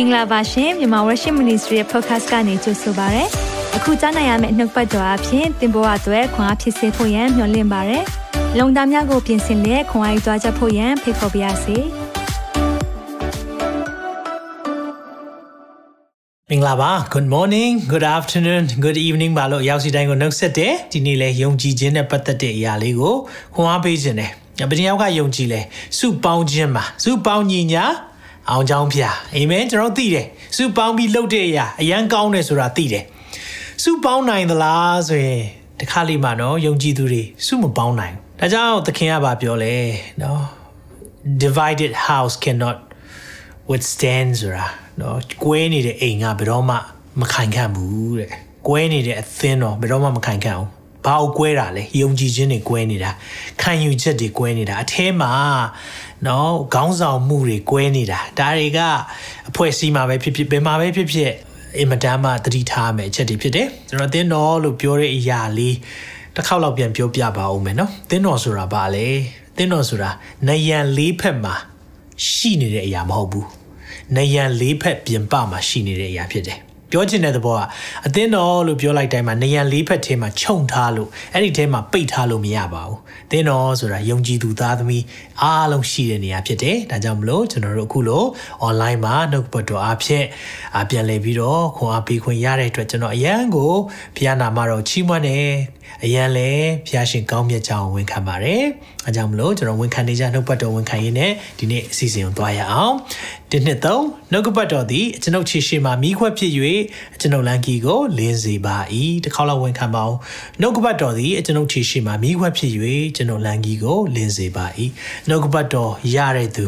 င်္ဂလာပါရှင်မြန်မာ Worship Ministry ရဲ့ podcast ကနေကြိုဆိုပါရစေ။အခုကြားနိုင်ရမယ့်နှုတ်ပတ်တော်အဖြစ်သင်ပေါ်အပ်ွယ်ခွန်အားဖြစ်စေဖို့ယံမျှဝင့်ပါရစေ။လုံတာများကိုပြင်ဆင်လက်ခွန်အားယူကြားချက်ဖို့ယံဖိတ်ခေါ်ပါရစေ။မင်္ဂလာပါ good morning good afternoon good evening ပါလို့ရောက်စီတိုင်းကိုနှုတ်ဆက်တယ်ဒီနေ့လဲယုံကြည်ခြင်းနဲ့ပတ်သက်တဲ့အရာလေးကိုခွန်အားပေးခြင်းတယ်ဘယ်တယောက်ကယုံကြည်လဲစုပေါင်းခြင်းမှာစုပေါင်းညီညာ အောင်ချောင်းဖျားအာမင်ကျွန်တော်သိတယ်စုပေါင်းပြီးလှုပ်တဲ့အရာအရန်ကောင်းတယ်ဆိုတာသိတယ်စုပေါင်းနိုင်သလားဆိုရင်တခါလေးမှနော်ယုံကြည်သူတွေစုမပေါင်းနိုင်ဒါကြောင့်သခင်ကပါပြောလဲနော် divided house cannot withstand ဆိုတာနော်ကွဲနေတဲ့အိမ်ကဘယ်တော့မှမခိုင်ခံ့ဘူးတဲ့ကွဲနေတဲ့အသင်းတော့ဘယ်တော့မှမခိုင်ခံ့ဘူးဘာကိုကွဲတာလဲယုံကြည်ခြင်းတွေကွဲနေတာခံယူချက်တွေကွဲနေတာအထဲမှာ နော်ခေါင်းဆောင်မှုတွေကွဲနေတာဒါတွေကအဖွဲ့အစည်းမှာပဲဖြစ်ဖြစ်ဘယ်မှာပဲဖြစ်ဖြစ်အင်မတန်မှတတိထားမယ်အချက်တွေဖြစ်တယ်ကျွန်တော်အသင်းတော်လို့ပြောတဲ့အရာလေးတစ်ခေါက်လောက်ပြန်ပြောပြပါဦးမယ်နော်အသင်းတော်ဆိုတာဘာလဲအသင်းတော်ဆိုတာနယံလေးဖက်မှာရှိနေတဲ့အရာမဟုတ်ဘူးနယံလေးဖက်ပြင်ပမှာရှိနေတဲ့အရာဖြစ်တယ် ပြောချင်တဲ့သဘောကအသင်းတော်လို့ပြောလိုက်တိုင်းမှာနေရန်လေးဖက်ထဲမှာခြုံထားလို့အဲ့ဒီထဲမှာပိတ်ထားလို့မရပါဘူး။သင်းတော်ဆိုတာယုံကြည်သူသားသမီးအားလုံးရှိတဲ့နေရာဖြစ်တယ်။ဒါကြောင့်မလို့ကျွန်တော်တို့အခုလို online မှာနှုတ်ပတ်တော်အဖြစ်အပြန်လည်ပြီးတော့ခွန်အားပေးခွင့်ရတဲ့အတွက်ကျွန်တော်အရန်ကိုဘုရားနာမတော်ချီးမွမ်းတယ်။ အရန်လည်းဘုရားရှင်ကောင်းမြတ်ကြောင်းဝန်ခံပါတယ်။အဲကြောင့်မလို့ကျွန်တော်ဝန်ခံနေကြနှုတ်ပတ်တော်ဝန်ခံရင်းနဲ့ဒီနေ့အစီအစဉ်ကိုသွားရအောင်။ဒီနှစ်သုံးနှုတ်ပတ်တော်သည်ကျွန်ုပ်ခြေရှိမှမိခွက်ဖြစ်၍ကျွန်ုပ်လန်ကီကိုလင်းစေပါ၏။တစ်ခေါက်လောက်ဝန်ခံပါအောင်။နှုတ်ပတ်တော်သည်ကျွန်ုပ်ခြေရှိမှမိခွက်ဖြစ်၍ကျွန်ုပ်လန်ကီကိုလင်းစေပါ၏။နှုတ်ပတ်တော်ရတဲ့သူ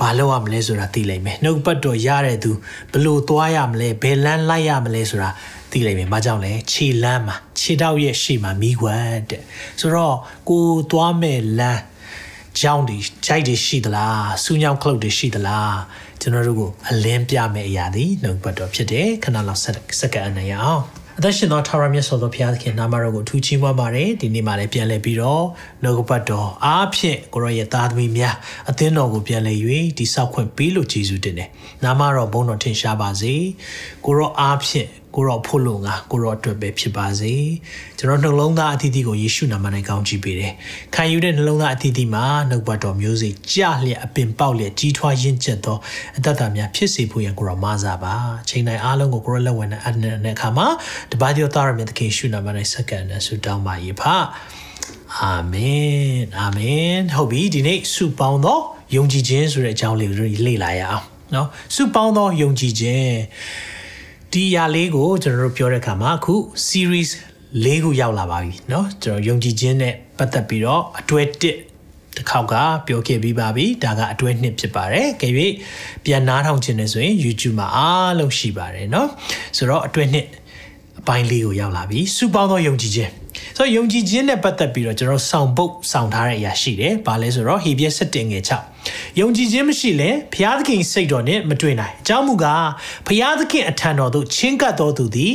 ဘာလုပ်ရမလဲဆိုတာသိလိမ့်မယ်။နှုတ်ပတ်တော်ရတဲ့သူဘယ်လိုသွားရမလဲဘယ်လမ်းလိုက်ရမလဲဆိုတာ သိလိမ့်မယ်။ဘာကြောင့်လဲခြေလမ်းမှာခြေတောက်ရဲ့ရှေ့မှာမိခွက်တဲ့။ဆိုတော့ကိုသွားမဲ့လမ်းကြောင်းဒီဂျိုက်တွေရှိသလားစူးညောင်းခလုတ်တွေရှိသလားကျွန်တော်တို့ကိုအလင်းပြမယ့်အရာဒီနှုတ်ပတ်တော်ဖြစ်တယ်ခဏလောက်စက္ကန့်အနေရအောင်အသက်ရှင်သောထာဝရမြတ်စွာသောဘုရားသခင်နာမတော်ကိုအထူးချီးမွမ်းပါတယ်ဒီနေ့မှလည်းပြန်လည်ပြီးတော့နှုတ်ပတ်တော်အားဖြင့်ကိုရောရဲ့သားသမီးများအသင်းတော်ကိုပြန်လည်၍ဒီဆောက်ခွင့်ပေးလို့ယေရှုတင်တယ်နာမတော်ဘုန်းတော်ထင်ရှားပါစေကိုရောအားဖြင့် ကိုရောဖို့လို့ငါကိုရောအတွက်ပဲဖြစ်ပါစေကျွန်တော်နှလုံးသားအသီးသီးကိုယေရှုနာမ၌ကောင်းချီးပေးတယ်ခံယူတဲ့နှလုံးသားအသီးသီးမှာနှုတ်ဘတော်မျိုးစေ့ကြလျက်အပင်ပေါက်လျက်ကြီးထွားရင့်ကျက်သောအတ္တများဖြစ်စေဖို့ရန်ကိုရောမဆာပါချိန်တိုင်းအားလုံးကိုကိုရောလက်ဝင်တဲ့အနန္တနဲ့အခါမှာတပါးသောသားရမြတ်သခင်ယေရှုနာမ၌စက္ကန့်နဲ့ဆုတောင်းပါ၏ဖာအာမင်အာမင်ဟုတ်ပြီဒီနေ့ဆုပေါင်းသောယုံကြည်ခြင်းဆိုတဲ့အကြောင်းလေးကိုလေ့လာရအောင်နော်ဆုပေါင်းသောယုံကြည်ခြင်း ဒီအရာလေးကိုကျွန်တော်တို့ပြောတဲ့အခါမှာအခု series ၄ခုရောက်လာပါပြီเนาะကျွန်တော်ယုံကြည်ခြင်းနဲ့ပတ်သက်ပြီးတော့အတွဲ1တစ်ခေါက်ကပြောခဲ့ပြီးပါပြီဒါကအတွဲနှစ်ဖြစ်ပါတယ်ကြည့်၍ပြန်နားထောင်ခြင်းနဲ့ဆိုရင် YouTube မှာအားလုံးရှိပါတယ်เนาะဆိုတော့အတွဲနှစ်အပိုင်းလေးကိုရောက်လာပြီစုပေါင်းသောယုံကြည်ခြင်း ဆိုတော့ယုံကြည်ခြင်းနဲ့ပတ်သက်ပြီးတော့ကျွန်တော်ဆောင်ပုတ်ဆောင်ထားတဲ့အရာရှိတယ်။ဘာလဲဆိုတော့ဟေပြက်7ငယ်6ယုံကြည်ခြင်းမရှိရင်ဘုရားသခင်စိတ်တော်နဲ့မတွေ့နိုင်။အကြောင်းမူကားဘုရားသခင်အထံတော်သို့ချင်းကပ်တော်သူသည်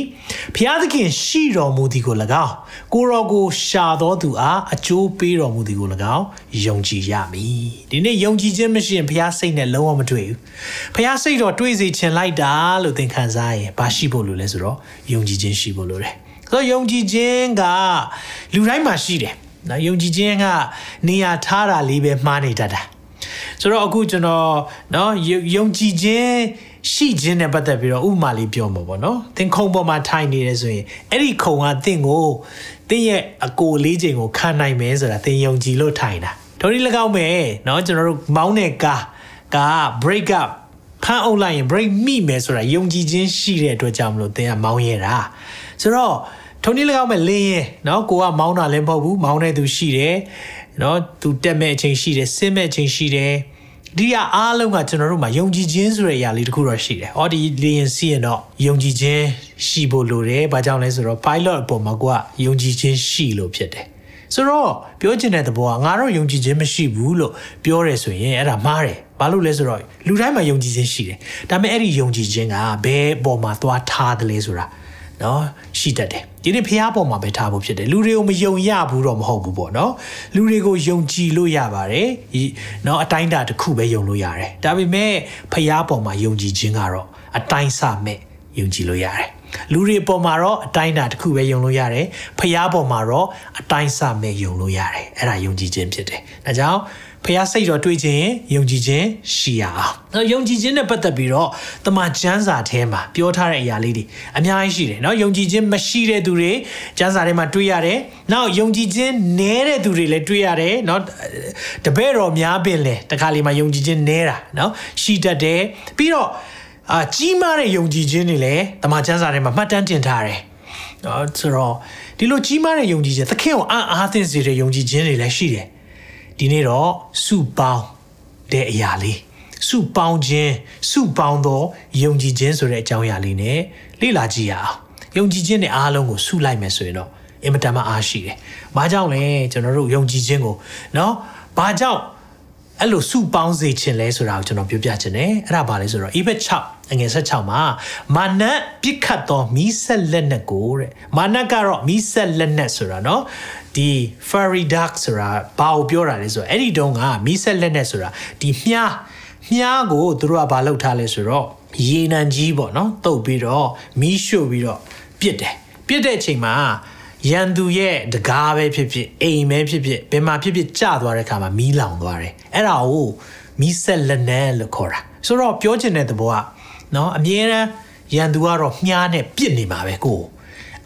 ဘုရားသခင်ရှိတော်မူသည်ကို၎င်းကိုရောကိုရှာတော်သူအားအကျိုးပေးတော်မူသည်ကို၎င်းယုံကြည်ရမည်။ဒီနေ့ယုံကြည်ခြင်းမရှိရင်ဘုရားစိတ်နဲ့လုံးဝမတွေ့ဘူး။ဘုရားစိတ်တော်တွေ့စေချင်လိုက်တာလို့သင်ခံစားရင်ဘာရှိဖို့လို့လဲဆိုတော့ယုံကြည်ခြင်းရှိဖို့လိုတယ်။ ဆိုယုံကြည်ခြင်းကလူတိုင်းမှာရှိတယ်နော်ယုံကြည်ခြင်းကနေရာထားတာလေးပဲမှားနေတတ်တာဆိုတော့အခုကျွန်တော်နော်ယုံကြည်ခြင်းရှိခြင်းနဲ့ပတ်သက်ပြီးတော့ဥပမာလေးပြောမှာပေါ့နော်သင်ခုံပေါ်မှာထိုင်နေတယ်ဆိုရင်အဲ့ဒီခုံကသင်ကိုသင်ရဲ့အကိုလေးချိန်ကိုခံနိုင်မယ်ဆိုတာသင်ယုံကြည်လို့ထိုင်တာတို့ဒီ၎င်းပဲเนาะကျွန်တော်တို့မောင်းတဲ့ကားကား break up ဖမ်းအုပ်လိုက်ရင် break မိမယ်ဆိုတာယုံကြည်ခြင်းရှိတဲ့အတွက်ကြောင့်မလို့သင်ကမောင်းရတာဆိုတော့ ထုံနည်း၎င်းမဲ့လင်းရင်เนาะကိုကမောင်းတာလည်းမဟုတ်ဘူးမောင်းတဲ့သူရှိတယ်เนาะသူတက်မဲ့အချိန်ရှိတယ်ဆင်းမဲ့အချိန်ရှိတယ်ဒီကအားလုံးကကျွန်တော်တို့မှာယုံကြည်ခြင်းဆိုတဲ့အရာလေးတခုတော့ရှိတယ်။အော်ဒီလင်းစီရင်တော့ယုံကြည်ခြင်းရှိဖို့လိုတယ်။ဘာကြောင့်လဲဆိုတော့ pilot အပေါ်မှာကိုကယုံကြည်ခြင်းရှိလို့ဖြစ်တယ်။ဆိုတော့ပြောချင်တဲ့သဘောကငါတော့ယုံကြည်ခြင်းမရှိဘူးလို့ပြောရဲဆိုရင်အဲ့ဒါမှားတယ်။ဘာလို့လဲဆိုတော့လူတိုင်းမှာယုံကြည်ခြင်းရှိတယ်။ဒါပေမဲ့အဲ့ဒီယုံကြည်ခြင်းကဘယ်ပေါ်မှာသွားထားတယ်လဲဆိုတာ နော်ရှိတတ်တယ်ဒီနေ့ဖះပေါ်မှာပဲထားဖို့ဖြစ်တယ်လူတွေကိုမယုံရဘူးတော့မဟုတ်ဘူးပေါ့နော်လူတွေကိုယုံကြည်လို့ရပါတယ်ဒီနော်အတိုင်းတာတစ်ခုပဲယုံလို့ရတယ်ဒါပေမဲ့ဖះပေါ်မှာယုံကြည်ခြင်းကတော့အတိုင်းစမဲ့ယုံကြည်လို့ရတယ်လူတွေပေါ်မှာတော့အတိုင်းတာတစ်ခုပဲယုံလို့ရတယ်ဖျားပေါ်မှာတော့အတိုင်းစမဲ့ယုံလို့ရတယ်အဲ့ဒါယုံကြည်ခြင်းဖြစ်တယ်ဒါကြောင့် ဖះစိတ်တော်တွေးခြင်းယုံကြည်ခြင်းရှိရအောင်။နော်ယုံကြည်ခြင်းနဲ့ပတ်သက်ပြီးတော့တမန်ကျမ်းစာထဲမှာပြောထားတဲ့အရာလေးတွေအများကြီးရှိတယ်နော်ယုံကြည်ခြင်းမရှိတဲ့သူတွေကျမ်းစာထဲမှာတွေ့ရတယ်။နောက်ယုံကြည်ခြင်းနည်းတဲ့သူတွေလည်းတွေ့ရတယ်နော်တပည့်တော်များပင်လေတခါလေမှာယုံကြည်ခြင်းနည်းတာနော်ရှိတတ်တယ်ပြီးတော့အာကြီးမားတဲ့ယုံကြည်ခြင်းတွေလည်းတမန်ကျမ်းစာထဲမှာမှတ်တမ်းတင်ထားတယ်။နော်ဆိုတော့ဒီလိုကြီးမားတဲ့ယုံကြည်ခြင်းသခင်ကိုအားအားသင့်စေတဲ့ယုံကြည်ခြင်းတွေလည်းရှိတယ်။ ဒီနေ့တော့စုပေါင်းတဲ့အရာလေးစုပေါင်းခြင်းစုပေါင်းသောယုံကြည်ခြင်းဆိုတဲ့အကြောင်းအရာလေးနဲ့လေ့လာကြည့်ရအောင်ယုံကြည်ခြင်းနဲ့အားလုံးကိုစုလိုက်မယ်ဆိုရင်တော့အင်မတန်မှအားရှိတယ်။ဘာကြောင့်လဲကျွန်တော်တို့ယုံကြည်ခြင်းကိုနော်ဘာကြောင့်အဲ့လိုစုပေါင်းစေခြင်းလဲဆိုတာကိုကျွန်တော်ပြောပြချင်တယ်။အဲ့ဒါဘာလဲဆိုတော့ Ebed 6 အငယ်16မှာမာနပြစ်ခတ်သောမီးဆက်လက်နက်ကိုတဲ့မာနကတော့မီးဆက်လက်နက်ဆိုတာနော်ဒီ fairy duck ဆိုတာဘာကိုပြောတာလဲဆိုတော့အဲ့ဒီတုန်းကမီးဆက်လက်နက်ဆိုတာဒီမြားမြားကိုသူတို့ကဘာလုပ်ထားလဲဆိုတော့ရေနံကြီးပေါ့နော်တုပ်ပြီးတော့မီးရှို့ပြီးတော့ပြစ်တယ်ပြစ်တဲ့အချိန်မှာရန်သူရဲ့တကားပဲဖြစ်ဖြစ်အိမ်ပဲဖြစ်ဖြစ်ဘယ်မှာဖြစ်ဖြစ်ကျသွားတဲ့ခါမှာမီးလောင်သွားတယ်အဲ့ဒါကိုမီးဆက်လက်နက်လို့ခေါ်တာဆိုတော့ပြောချင်တဲ့သဘောက နော်အမြဲတမ်းရန်သူကတော့မြားနဲ့ပြစ်နေမှာပဲကို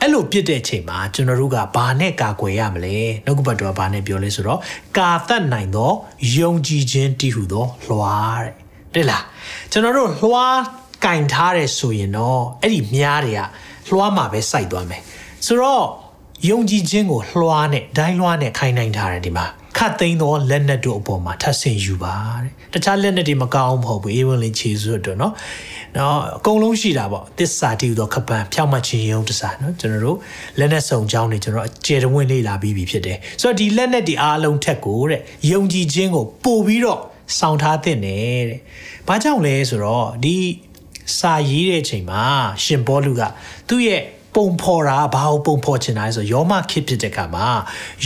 အဲ့လိုပြစ်တဲ့အချိန်မှာကျွန်တော်တို့ကဘာနဲ့ကာကွယ်ရမလဲနှုတ်ကပတ်တော်ကဘာနဲ့ပြောလဲဆိုတော့ကာသက်နိုင်သောယုံကြည်ခြင်းတည်ဟုသောလွှာတဲ့တဲ့လားကျွန်တော်တို့လွှာကင်ထားတယ်ဆိုရင်တော့အဲ့ဒီမြားတွေကလွှာမှာပဲစိုက်သွားမယ်ဆိုတော့ယုံကြည်ခြင်းကိုလွှာနဲ့ဒိုင်းလွှာနဲ့ခိုင်းနိုင်ထားတယ်ဒီမှာခတ် သိမ်းသောလက်နက်တို့အပေါ်မှာထပ်ဆင်ယူပါတဲ့တခြားလက်နက်တွေမကောင်းဘူးမဟုတ်ဘူးအေးဝင်လင်ခြေစွတ်တို့နော်နော်အကုန်လုံးရှိတာပေါ့သစ္စာတည်သောခပန်ဖြောက်မှတ်ခြင်းရုံးတစားနော်ကျွန်တော်တို့လက်နက်စုံချောင်းတွေကျွန်တော်အကျေတဝင့်လေ့လာပြီးပြီဖြစ်တယ်ဆိုတော့ဒီလက်နက်တွေအားလုံးထက်ကိုတဲ့ယုံကြည်ခြင်းကိုပို့ပြီးတော့ဆောင်ထားတဲ့တဲ့ဘာကြောင့်လဲဆိုတော့ဒီစာရေးတဲ့ချိန်မှာရှင်ဘောလူကသူ့ရဲ့ပုံဖော်တာဘာကိုပုံဖော်ချင်တာလဲဆိုတော့ယောမခစ်ဖြစ်တဲ့ကမှာ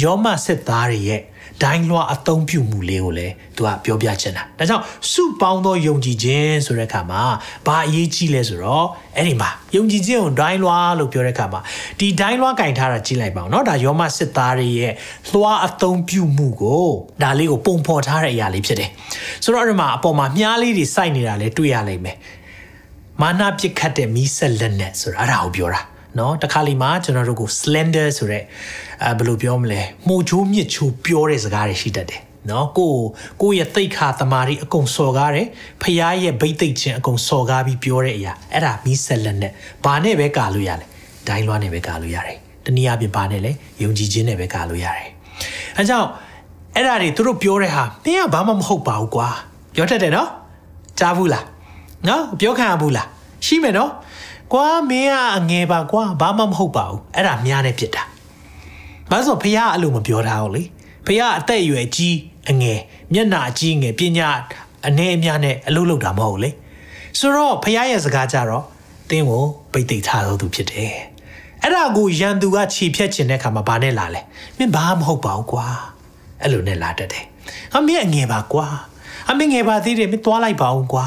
ယောမစစ်သားတွေရဲ့ ဒိုင်းလွှာအသုံးပြုမှုလေးကိုလည်းသူကပြောပြချင်တာဒါကြောင့်စုပေါင်းသောယုံကြည်ခြင်းဆိုတဲ့အခါမှာဘာအရေးကြီးလဲဆိုတော့အဲ့ဒီမှာယုံကြည်ခြင်းကိုဒိုင်းလွှာလို့ပြောတဲ့အခါမှာဒီဒိုင်းလွှာကင်ထားတာကြည့်လိုက်ပါဦးเนาะဒါယောမစစ်သားတွေရဲ့လွှာအသုံးပြုမှုကိုဒါလေးကိုပုံဖော်ထားတဲ့အရာလေးဖြစ်တယ်ဆိုတော့အဲ့ဒီမှာအပေါ်မှာမြားလေးတွေစိုက်နေတာလည်းတွေ့ရလိမ့်မယ်မာနပစ်ခတ်တဲ့မီးဆက်လက်နဲ့ဆိုတာအဲ့ဒါကိုပြောတာ เนาะတခါလီမှာကျွန်တော်တို့ကို slender ဆိုတဲ့အဲဘယ်လိုပြောမလဲမှုချိုးမြစ်ချိုးပြောတဲ့စကားတွေရှိတတ်တယ်နော်ကိုကိုရဲ့တိတ်ခါတမာရီအကုန်စော်ကားတယ်ဖះရဲ့ဗိတ်သိတ်ချင်းအကုန်စော်ကားပြီးပြောတဲ့အရာအဲ့ဒါမီးဆက်လက်နဲ့ဘာနဲ့ပဲကာလို့ရလဲဒိုင်းလွှားနဲ့ပဲကာလို့ရတယ်တနည်းအားဖြင့်ဘာနဲ့လဲယုံကြည်ခြင်းနဲ့ပဲကာလို့ရတယ်အဲကြောင့်အဲ့ဒါတွေသူတို့ပြောတဲ့ဟာမင်းကဘာမှမဟုတ်ပါဘူးကွာပြောတတ်တယ်နော်ကြားဘူးလားနော်ပြောခံရဘူးလားရှိမယ်နော် ကွာမင်းကအငယ်ပါကွာဘာမှမဟုတ်ပါဘူးအဲ့ဒါများနဲ့ဖြစ်တာဘာလို့ဖះအဲ့လိုမပြောတာဟုတ်လေဖះအသက်အရွယ်ကြီးအငယ်မျက်နာအကြီးငယ်ပညာအနေအများနဲ့အလုပ်လုပ်တာမဟုတ်လေဆိုတော့ဖះရဲ့စကားကြတော့တင်းကိုပိတ်သိထားတော်သူဖြစ်တယ်အဲ့ဒါကိုရန်သူကခြေဖြတ်ခြင်းတဲ့ခါမှာဘာနဲ့လာလဲမင်းဘာမဟုတ်ပါဘူးကွာအဲ့လိုနဲ့လာတတ်တယ်အမင်းအငယ်ပါကွာအမင်းငယ်ပါသေးတယ်မင်းသွားလိုက်ပါဦးကွာ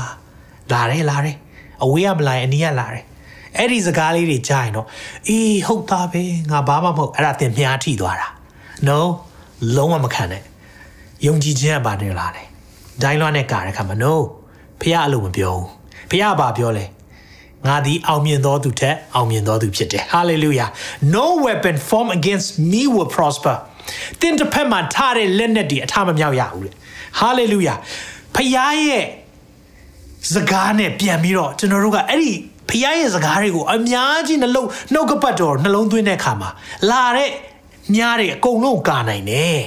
လာတယ်လာတယ်အဝေးကမလာရင်အနီးကလာတယ် အဲ့ဒီစကားလေးတွေကြားရင်တော့အေးဟုတ်သားပဲငါဘာမှမဟုတ်အဲ့ဒါတင်မြားထိသွားတာ no လုံးဝမခံနဲ့ယုံကြည်ခြင်းကဘာနေလာလဲဒိုင်းလွှားနဲ့ကာတဲ့ခါမှာ no ဖះအလိုမပြောဘူးဖះဘာပြောလဲငါသည်အောင်မြင်သောသူထက်အောင်မြင်သောသူဖြစ်တယ် hallelujah no weapon formed against me will prosper တင်တစ်ဖက်မှာထားတဲ့လက်နက်တွေအထမမြောက်ရဘူးလေ hallelujah ဖះရဲ့စကားနဲ့ပြန်ပြီးတော့ကျွန်တော်တို့ကအဲ့ဒီ ဖះရဲ့စကားတွေကိုအများကြီးနှလုံးနှုတ်ကပတ်တော်နှလုံးသွင်းတဲ့အခါမှာလာတဲ့မြားတွေအကုန်လုံးကာနိုင်တယ်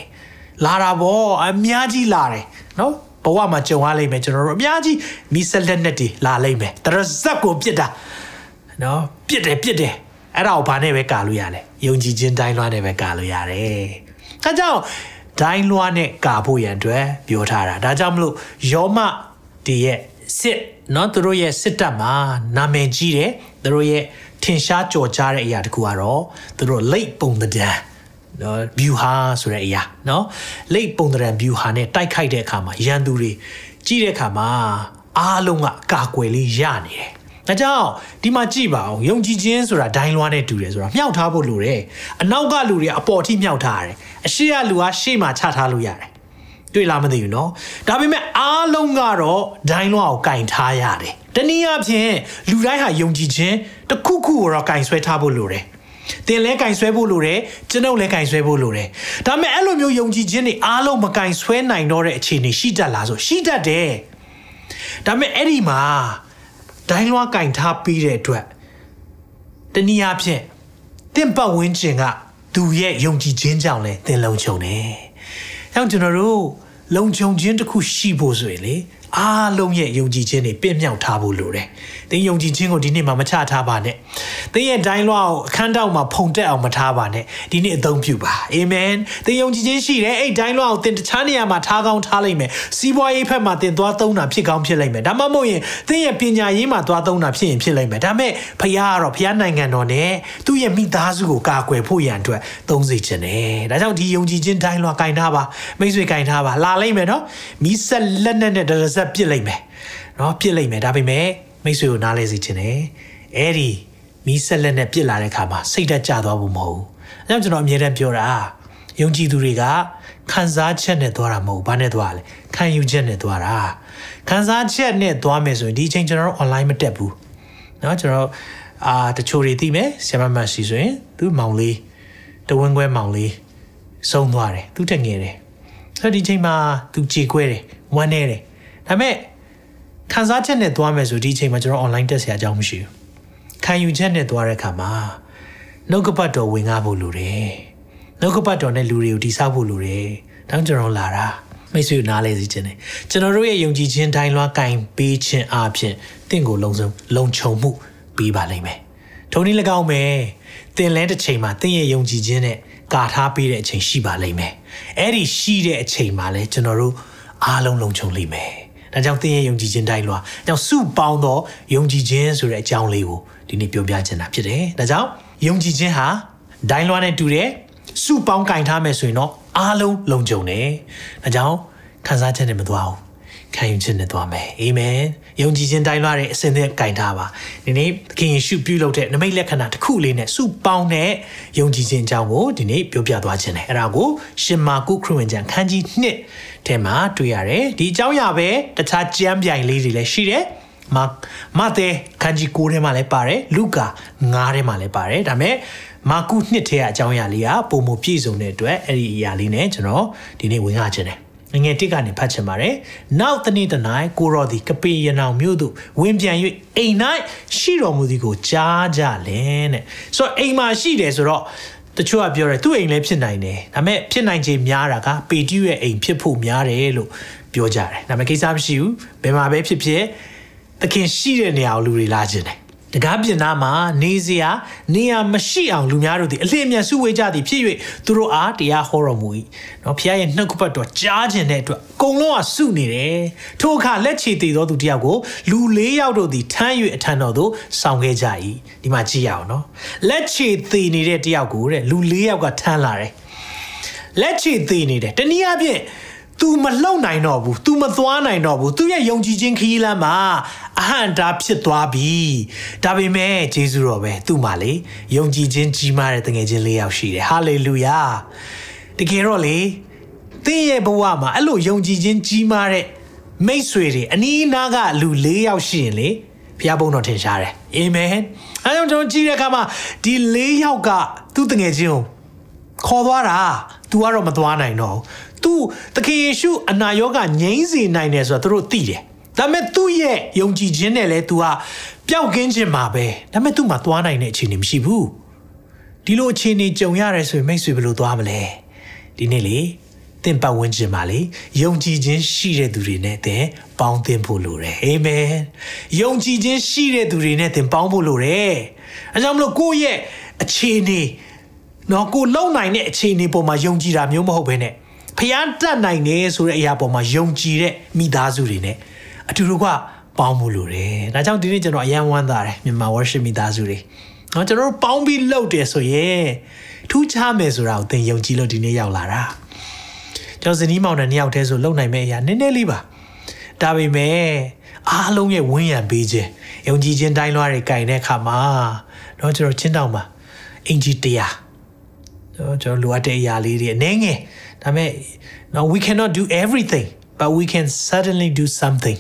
လာတာဗောအများကြီးလာတယ်နော်ဘဝမှာကြုံရလိမ့်မယ်ကျွန်တော်တို့အများကြီးမီးဆက်လက်နဲ့တွေလာလိမ့်မယ်တရဇက်ကိုပြစ်တာနော်ပြစ်တယ်ပြစ်တယ်အဲ့ဒါကိုဘာနဲ့ပဲကာလို့ရလဲယုံကြည်ခြင်းတိုင်းလွှားနဲ့ပဲကာလို့ရတယ်အဲကြောင့်ဒိုင်းလွှားနဲ့ကာဖို့ရန်အတွက်ပြောထားတာဒါကြောင့်မလို့ယောမတည်ရဲ့ စစ်เนาะသူတို့ရဲ့စစ်တပ်မှာနာမည်ကြီးတယ်သူတို့ရဲ့ထင်ရှားကြော်ကြားတဲ့အရာတခုကတော့သူတို့လိတ်ပုံတံနော် view ဟာဆိုတဲ့အရာနော်လိတ်ပုံတံ view ဟာနဲ့တိုက်ခိုက်တဲ့အခါမှာရန်သူတွေကြီးတဲ့အခါမှာအားလုံးကကာကွယ်လေးရနေတယ် ဒါကြောင့်ဒီမှာကြည့်ပါအောင်ယုံကြည်ခြင်းဆိုတာဒိုင်းလွှားနဲ့တူတယ်ဆိုတာမြှောက်ထားဖို့လိုတယ်အနောက်ကလူတွေကအပေါ်ထိမြှောက်ထားရတယ်အရှိကလူကရှေ့မှာချထားလို့ရတယ် တွေ့လားမသိဘူးเนาะဒါပေမဲ့အားလုံးကတော့ဒိုင်းလွှားကိုကင်ထားရတယ်တနည်းအားဖြင့်လူတိုင်းဟာယုံကြည်ခြင်းတစ်ခုခုကိုတော့ကင်ဆွဲထားဖို့လိုတယ်တင်လဲကင်ဆွဲဖို့လိုတယ်ကျွန်ုပ်လည်းကင်ဆွဲဖို့လိုတယ်ဒါပေမဲ့အဲ့လိုမျိုးယုံကြည်ခြင်းတွေအားလုံးမကင်ဆွဲနိုင်တော့တဲ့အခြေအနေရှိတတ်လားဆိုရှိတတ်တယ်ဒါပေမဲ့အဲ့ဒီမှာဒိုင်းလွှားကင်ထားပြီးတဲ့အတွက်တနည်းအားဖြင့်တင့်ပတ်ဝန်းကျင်ကသူရဲ့ယုံကြည်ခြင်းကြောင့်လဲသင်လုံခြုံတယ်။ အဲကြောင့်ကျွန်တော်တို့လုံခြုံခြင်းတစ်ခုရှိဖို့ဆိုရင်လေအားလုံးရဲ့ယုံကြည်ခြင်းတွေပြည့်မြောက်ထားဖို့လိုတယ်။ သင်ယုံကြည်ခြင်းကိုဒီနေ့မှမချထားပါနဲ့။သင်ရဲ့ဒိုင်းလွှားကိုအခန်းတောက်မှာဖုန်တက်အောင်မထားပါနဲ့။ဒီနေ့အသုံးပြုပါ။အာမင်။သင်ယုံကြည်ခြင်းရှိတယ်အဲ့ဒိုင်းလွှားကိုသင်တခြားနေရာမှာထားကောင်းထားလိုက်မယ်။စီးပွားရေးဘက်မှာသင်သွားသုံးတာဖြစ်ကောင်းဖြစ်လိုက်မယ်။ဒါမှမဟုတ်ရင်သင်ရဲ့ပညာရေးမှာသွားသုံးတာဖြစ်ရင်ဖြစ်လိုက်မယ်။ဒါပေမဲ့ဖခင်ကတော့ဖခင်နိုင်ငံတော်နဲ့သူ့ရဲ့မိသားစုကိုကာကွယ်ဖို့ရန်အတွက်သုံးစေခြင်းနဲ့။ဒါကြောင့်ဒီယုံကြည်ခြင်းဒိုင်းလွှားကင်ထားပါ။မိတ်ဆွေကင်ထားပါ။လာလိုက်မယ်နော်။မီးဆက်လက်နဲ့နဲ့တရဆက်ပြစ်လိုက်မယ်။နော်ပြစ်လိုက်မယ်ဒါပေမဲ့ မိတ်ဆွေကိုနားလဲစေခြင်းနဲ့အဲ့ဒီမီးဆက်လက်နဲ့ပြစ်လာတဲ့အခါမှာစိတ်ဓာတ်ကျသွားဖို့မဟုတ်ဘူး။အဲကြောင့်ကျွန်တော်အမြဲတမ်းပြောတာယုံကြည်သူတွေကခံစားချက်နဲ့သွားတာမဟုတ်ဘာနဲ့သွားလဲခံယူချက်နဲ့သွားတာခံစားချက်နဲ့သွားမယ်ဆိုရင်ဒီအချိန်ကျွန်တော်တို့ online မတက်ဘူးเนาะကျွန်တော်အာတချို့တွေသိမယ်ဆရာမမတ်စီဆိုရင်သူမောင်လေးတဝင်းခွဲမောင်လေးဆုံးသွားတယ်သူတက်ငယ်တယ်ဆိုတော့ဒီချိန်မှာသူကြေခွဲတယ်ဝမ်းနေတယ်ဒါပေမဲ့ ခံစားချက်နဲ့သွားမယ်ဆိုဒီအချိန်မှာကျွန်တော် online တက်ဆရာအကြောင်းမရှိဘူးခံယူချက်နဲ့သွားတဲ့အခါမှာနှုတ်ကပတ်တော်ဝင်ကားဖို့လိုတယ်နှုတ်ကပတ်တော်နဲ့လူတွေကိုတိဆောက်ဖို့လိုတယ်။တောင်းကျွန်တော်လာတာမိတ်ဆွေနားလဲစီခြင်းတယ်။ကျွန်တော်တို့ရဲ့ယုံကြည်ခြင်းတိုင်းလွှားကင်ပေးခြင်းအပြင်တင့်ကိုလုံဆုံးလုံခြုံမှုပေးပါလိမ့်မယ်။ထုံနည်း၎င်းပဲတင်လဲတစ်ချိန်မှာတင့်ရဲ့ယုံကြည်ခြင်းနဲ့ကာထားပေးတဲ့အချိန်ရှိပါလိမ့်မယ်။အဲ့ဒီရှိတဲ့အချိန်မှာလဲကျွန်တော်တို့အားလုံးလုံခြုံလိမ့်မယ်။ ဒါကြောင့်သင်ရဲ့ယုံကြည်ခြင်းတိုင်းလွှာ။ကြောင့်စုပေါင်းသောယုံကြည်ခြင်းဆိုတဲ့အကြောင်းလေးကိုဒီနေ့ပြောပြချင်တာဖြစ်တယ်။ဒါကြောင့်ယုံကြည်ခြင်းဟာဒိုင်းလွှာနဲ့တူတယ်။စုပေါင်းကင်ထားမယ်ဆိုရင်တော့အားလုံးလုံခြုံတယ်။ဒါကြောင့်ခံစားချက်နဲ့မသွားဘူး။ ခံယူခြင်းနဲ့သွားမယ်။အာမင်။ယုံကြည်ခြင်းတိုင်းလွှာတဲ့အစဉ်သက်ကင်ထားပါ။ဒီနေ့သခင်ယေရှုပြုလုပ်တဲ့နမိတ်လက္ခဏာတစ်ခုလေးနဲ့စုပေါင်းတဲ့ယုံကြည်ခြင်းအကြောင်းကိုဒီနေ့ပြောပြသွားခြင်းတယ်။အဲ့ဒါကိုရှင်မာကုခရစ်ဝင်ကျမ်းခန်းကြီး1ထဲမှာတွေ့ရတယ်။ဒီအကြောင်းအရာပဲတခြားကြမ်းပြိုင်လေးတွေလည်းရှိတယ်။မမဿဲခန်းကြီး9ထဲမှာလည်းပါတယ်လူကာ9ထဲမှာလည်းပါတယ်ဒါပေမဲ့မာကုနှစ်ထဲကအကြောင်းအရာလေးကပုံမပြည့်စုံတဲ့အတွက်အဲ့ဒီအရာလေးနဲ့ကျွန်တော်ဒီနေ့ဝင်ရခြင်းတယ် ငယ်တစ်ကနေဖတ်ချင်ပါတယ်။နောက်တနေ့တနိုင်ကိုရော်ဒီကပေရနောင်မြို့သို့ဝင်ပြန်၍အိမ်၌ရှိတော်မူသည်ကိုကြားကြလင်တဲ့။ဆိုတော့အိမ်မှာရှိတယ်ဆိုတော့တချို့ကပြောတယ်သူ့အိမ်လည်းဖြစ်နိုင်တယ်။ဒါပေမဲ့ဖြစ်နိုင်ခြေများတာကပေတိရဲ့အိမ်ဖြစ်ဖို့များတယ်လို့ပြောကြတယ်။ဒါပေမဲ့ကိစ္စမရှိဘူး။ဘယ်မှာပဲဖြစ်ဖြစ်သခင်ရှိတဲ့နေရာကိုလူတွေလာခြင်းတယ် တကားပြင်သားမှာနေစရာနေရာမရှိအောင်လူများတို့သည်အလင်းအမြန်စုဝေးကြသည်ဖြစ်၍သူတို့အားတရားဟောတော်မူ၏နော်ဖခင်ရဲ့နှုတ်ကပတ်တော်ကြားခြင်းတဲ့အတွက်အကုန်လုံးကစုနေတယ်ထိုအခါလက်ချေတည်သောသူတယောက်ကိုလူ၄ယောက်တို့သည်ထမ်း၍အထံတော်သို့ဆောင်ခဲ့ကြ၏ဒီမှာကြည့်ရအောင်နော်လက်ချေတည်နေတဲ့တယောက်ကိုတဲ့လူ၄ယောက်ကထမ်းလာတယ်လက်ချေတည်နေတယ်တနည်းအားဖြင့် तू မလှုပ်နိုင်တော့ဘူး तू မသွားနိုင်တော့ဘူး तू ရဲ့ယုံကြည်ခြင်းခရီးလမ်းမှာအဟံတာဖြစ်သွားပြီဒါပေမဲ့ဂျေဇုတော်ပဲသူ့မှာလေယုံကြည်ခြင်းကြီးမားတဲ့တငယ်ချင်း၄ယောက်ရှိတယ်ဟာလေလုယာတကယ်တော့လေသင်ရဲ့ဘဝမှာအဲ့လိုယုံကြည်ခြင်းကြီးမားတဲ့မိတ်ဆွေတွေအနီးနားကလူ၄ယောက်ရှိရင်လေဘုရားဘုန်းတော်ထင်ရှားတယ်အာမင်အဲကြောင့်ကျွန်တော်ကြည့်တဲ့အခါမှာဒီ၄ယောက်ကသူ့တငယ်ချင်းကိုခေါ်သွားတာ तू ကတော့မသွားနိုင်တော့ သူသခင်ယေရှုအနာရောဂါငြိမ်းစေနိုင်တယ်ဆိုတော့သူတို့သိတယ်ဒါပေမဲ့သူ့ရဲ့ယုံကြည်ခြင်းနဲ့လဲ तू ကပျောက်ကင်းခြင်းမှာပဲဒါပေမဲ့ तू မှာသွားနိုင်တဲ့အခြေအနေမရှိဘူးဒီလိုအခြေအနေကြုံရတယ်ဆိုရင်မိတ်ဆွေဘယ်လိုသွားမလဲဒီနေ့လေသင်ပတ်ဝန်းကျင်မှာလေယုံကြည်ခြင်းရှိတဲ့သူတွေနဲ့သင်ပေါင်းသင်ဖို့လိုတယ်အာမင်ယုံကြည်ခြင်းရှိတဲ့သူတွေနဲ့သင်ပေါင်းဖို့လိုတယ်အဲကြောင့်မလို့ကိုယ့်ရဲ့အခြေအနေနော်ကိုလုံနိုင်တဲ့အခြေအနေပေါ်မှာယုံကြည်တာမျိုးမဟုတ်ဘဲနဲ့ ဖျားတတ်နိုင်တယ်ဆိုတဲ့အရာပေါ်မှာယုံကြည်တဲ့မိသားစုတွေ ਨੇ အတူတူကပေါင်းဖို့လိုတယ်။ဒါကြောင့်ဒီနေ့ကျွန်တော်အရန်ဝမ်းသာတယ်မြန်မာ worship မိသားစုတွေ။နော်ကျွန်တော်တို့ပေါင်းပြီးလုပ်တယ်ဆိုရင်ထူးခြားမယ်ဆိုတာကိုသင်ယုံကြည်လို့ဒီနေ့ရောက်လာတာ။ကျွန်တော်ဇနီးမောင်နှံနှစ်ယောက်တည်းဆိုလုပ်နိုင်မယ့်အရာနည်းနည်းလေးပါ။ဒါပေမဲ့အားလုံးရဲ့ဝန်းရံပေးခြင်းယုံကြည်ခြင်းတိုင်းလွှားတွေကင်တဲ့အခါမှာနော်ကျွန်တော်ချင်းတောင်မှာအင်ဂျီတရားနော်ကျွန်တော်လိုအပ်တဲ့အရာလေးတွေအနည်းငယ် ဒါပေမဲ့ no we cannot do everything but we can certainly do something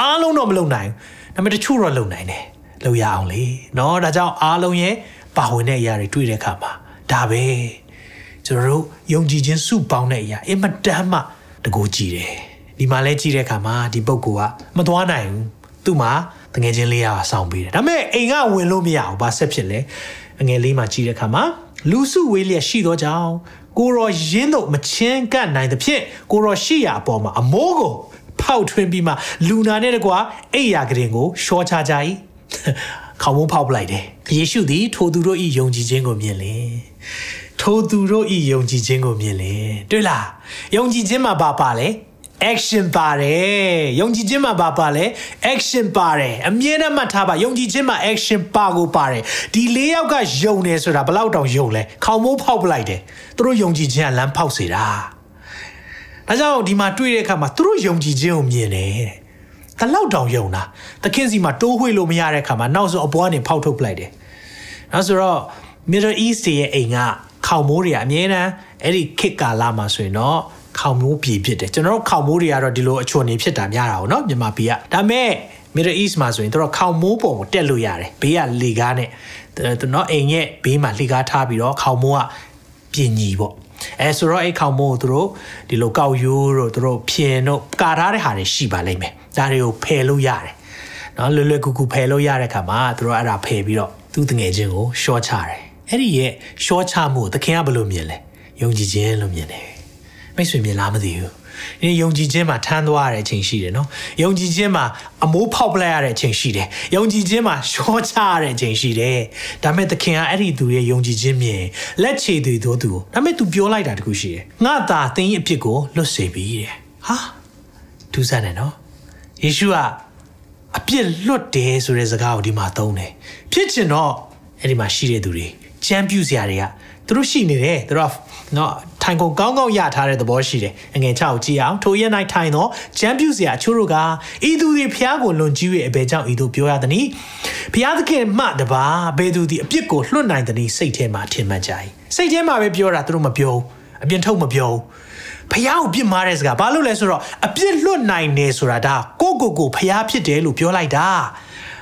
အားလုံးတော့မလုပ်နိုင်ဘူးဒါပေမဲ့တချို့တော့လုပ်နိုင်တယ်လုပ်ရအောင်လေเนาะဒါကြောင့်အားလုံးရဲ့ပါဝင်တဲ့အရာတွေတွေ့တဲ့အခါမှာဒါပဲကျွန်တော်တို့ယုံကြည်ခြင်းစုပေါင်းတဲ့အရာအင်မတန်မှတကူကြည့်တယ်ဒီမှာလဲကြည့်တဲ့အခါမှာဒီပုဂ္ဂိုလ်ကမသွားနိုင်ဘူးသူ့မှာတငယ်ချင်းလေးယောက်ဆောင်ပေးတယ်ဒါပေမဲ့အိမ်ကဝင်လို့မရဘူးဘာဆက်ဖြစ်လဲအငယ်လေးမှာကြည့်တဲ့အခါမှာလူစုဝေးလျက်ရှိသောကြောင့် ကိုရောရင်းတို့မချင်းကပ်နိုင်သဖြင့်ကိုရောရှိရအပေါ်မှာအမိုးကိုဖောက်ထွင်းပြီးမှလူနာနဲ့တကွာအိယာကရင်ကိုရှော့ချကြ၏ခေါင်းမဖောက်ပလိုက်တယ်ယေရှုသည်ထိုသူတို့၏ယုံကြည်ခြင်းကိုမြင်လေထိုသူတို့၏ယုံကြည်ခြင်းကိုမြင်လေတွေ့လားယုံကြည်ခြင်းမှာဘာပါလဲ action ပါတယ်ယုံကြည်ခြင်းမှာဘာပါလဲ action ပါတယ်အမြဲတမ်းမှတ်ထားပါယုံကြည်ခြင်းမှာ action ပါကိုပါတယ်ဒီ၄ယောက်ကယုံနေဆိုတာဘယ်လောက်တောင်ယုံလဲခေါင်းမိုးဖောက်ပလိုက်တယ်သူတို့ယုံကြည်ခြင်းကလမ်းဖောက်စေတာဒါကြောင့်ဒီမှာတွေ့တဲ့အခါမှာသူတို့ယုံကြည်ခြင်းကိုမြင်တယ်တလောက်တောင်ယုံတာသခင်စီမှာတိုးဝှေ့လို့မရတဲ့အခါမှာနောက်ဆုံးအပေါ်ကနေဖောက်ထုတ်ပလိုက်တယ်နောက်ဆိုတော့ Middle East ရဲ့အိမ်ကခေါင်မိုးတွေကအမြဲတမ်းအဲ့ဒီခေတ်ကာလမှာဆိုရင်တော့ ခေါင်မိုးပြည်ဖြစ်တယ်ကျွန်တော်တို့ခေါင်မိုးတွေကတော့ဒီလိုအချွန်နေဖြစ်တာများတာပေါ့နော်မြန်မာပြည်ကဒါမဲ့ Middle East မှာဆိုရင်တို့ခေါင်မိုးပုံကိုတက်လို့ရတယ်ဘေးကလေကားနဲ့သူတို့အိမ်ရဲ့ဘေးမှာလေကားထားပြီးတော့ခေါင်မိုးကပြင်ညီပေါ့အဲဆိုတော့အဲ့ခေါင်မိုးကိုတို့ဒီလိုကောက်ရိုးတို့တို့ဖြင်တို့ကာထားတဲ့ဟာတွေရှိပါလိမ့်မယ်ဒါတွေကိုဖယ်လို့ရတယ်နော်လွယ်လွယ်ကူကူဖယ်လို့ရတဲ့ခါမှာတို့အဲ့ဒါဖယ်ပြီးတော့သူ့တငယ်ချင်းကိုရှော့ချတယ်အဲ့ဒီရဲ့ရှော့ချမှုသခင်ကဘယ်လိုမြင်လဲယုံကြည်ခြင်းလို့မြင်တယ် မိတ်ဆွေမြင်လားမသိဘူးဒီယုံကြည်ခြင်းမှာထမ်းသွားရတဲ့အချိန်ရှိတယ်နော်ယုံကြည်ခြင်းမှာအမိုးဖောက်ပလိုက်ရတဲ့အချိန်ရှိတယ်ယုံကြည်ခြင်းမှာရှော့ချရတဲ့အချိန်ရှိတယ်ဒါမဲ့သခင်ကအဲ့ဒီသူရဲ့ယုံကြည်ခြင်းမြင်လက်ချေသူတို့သူဒါမဲ့ तू ပြောလိုက်တာတခုရှိတယ်ငါသာသင်ရဲ့အဖြစ်ကိုလွတ်စေပြီတဲ့ဟာဒူးဆန်တယ်နော်ယေရှုကအပြစ်လွတ်တယ်ဆိုတဲ့စကားကိုဒီမှာသုံးတယ်ဖြစ်ချင်တော့အဲ့ဒီမှာရှိတဲ့သူတွေချမ်းပြူစရာတွေကသူတို့ရှိနေတယ်သူတို့နော် ထိုင်ကုန်ကောင်းကောင်းရထားတဲ့သဘောရှိတယ်အငယ်ချောက်ကြည့်အောင်ထိုရက်၌ထိုင်တော့ချမ်းပြူစရာအချို့တို့ကဤသူတွေဖျားကိုလွန်ကျူး၍အဘယ်ကြောင့်ဤတို့ပြောရသနည်းဖျားသခင်မှတပါဘယ်သူဒီအပြစ်ကိုလွတ်နိုင်သနည်းစိတ်ထဲမှာထင်မှတ်ကြ၏စိတ်ထဲမှာပဲပြောတာသူတို့မပြောအပြင်ထုတ်မပြောဖះကိုပြစ်မားတဲ့စကားဘာလို့လဲဆိုတော့အပြစ်လွတ်နိုင်နေဆိုတာဒါကိုကိုကိုဖះဖြစ်တယ်လို့ပြောလိုက်တာ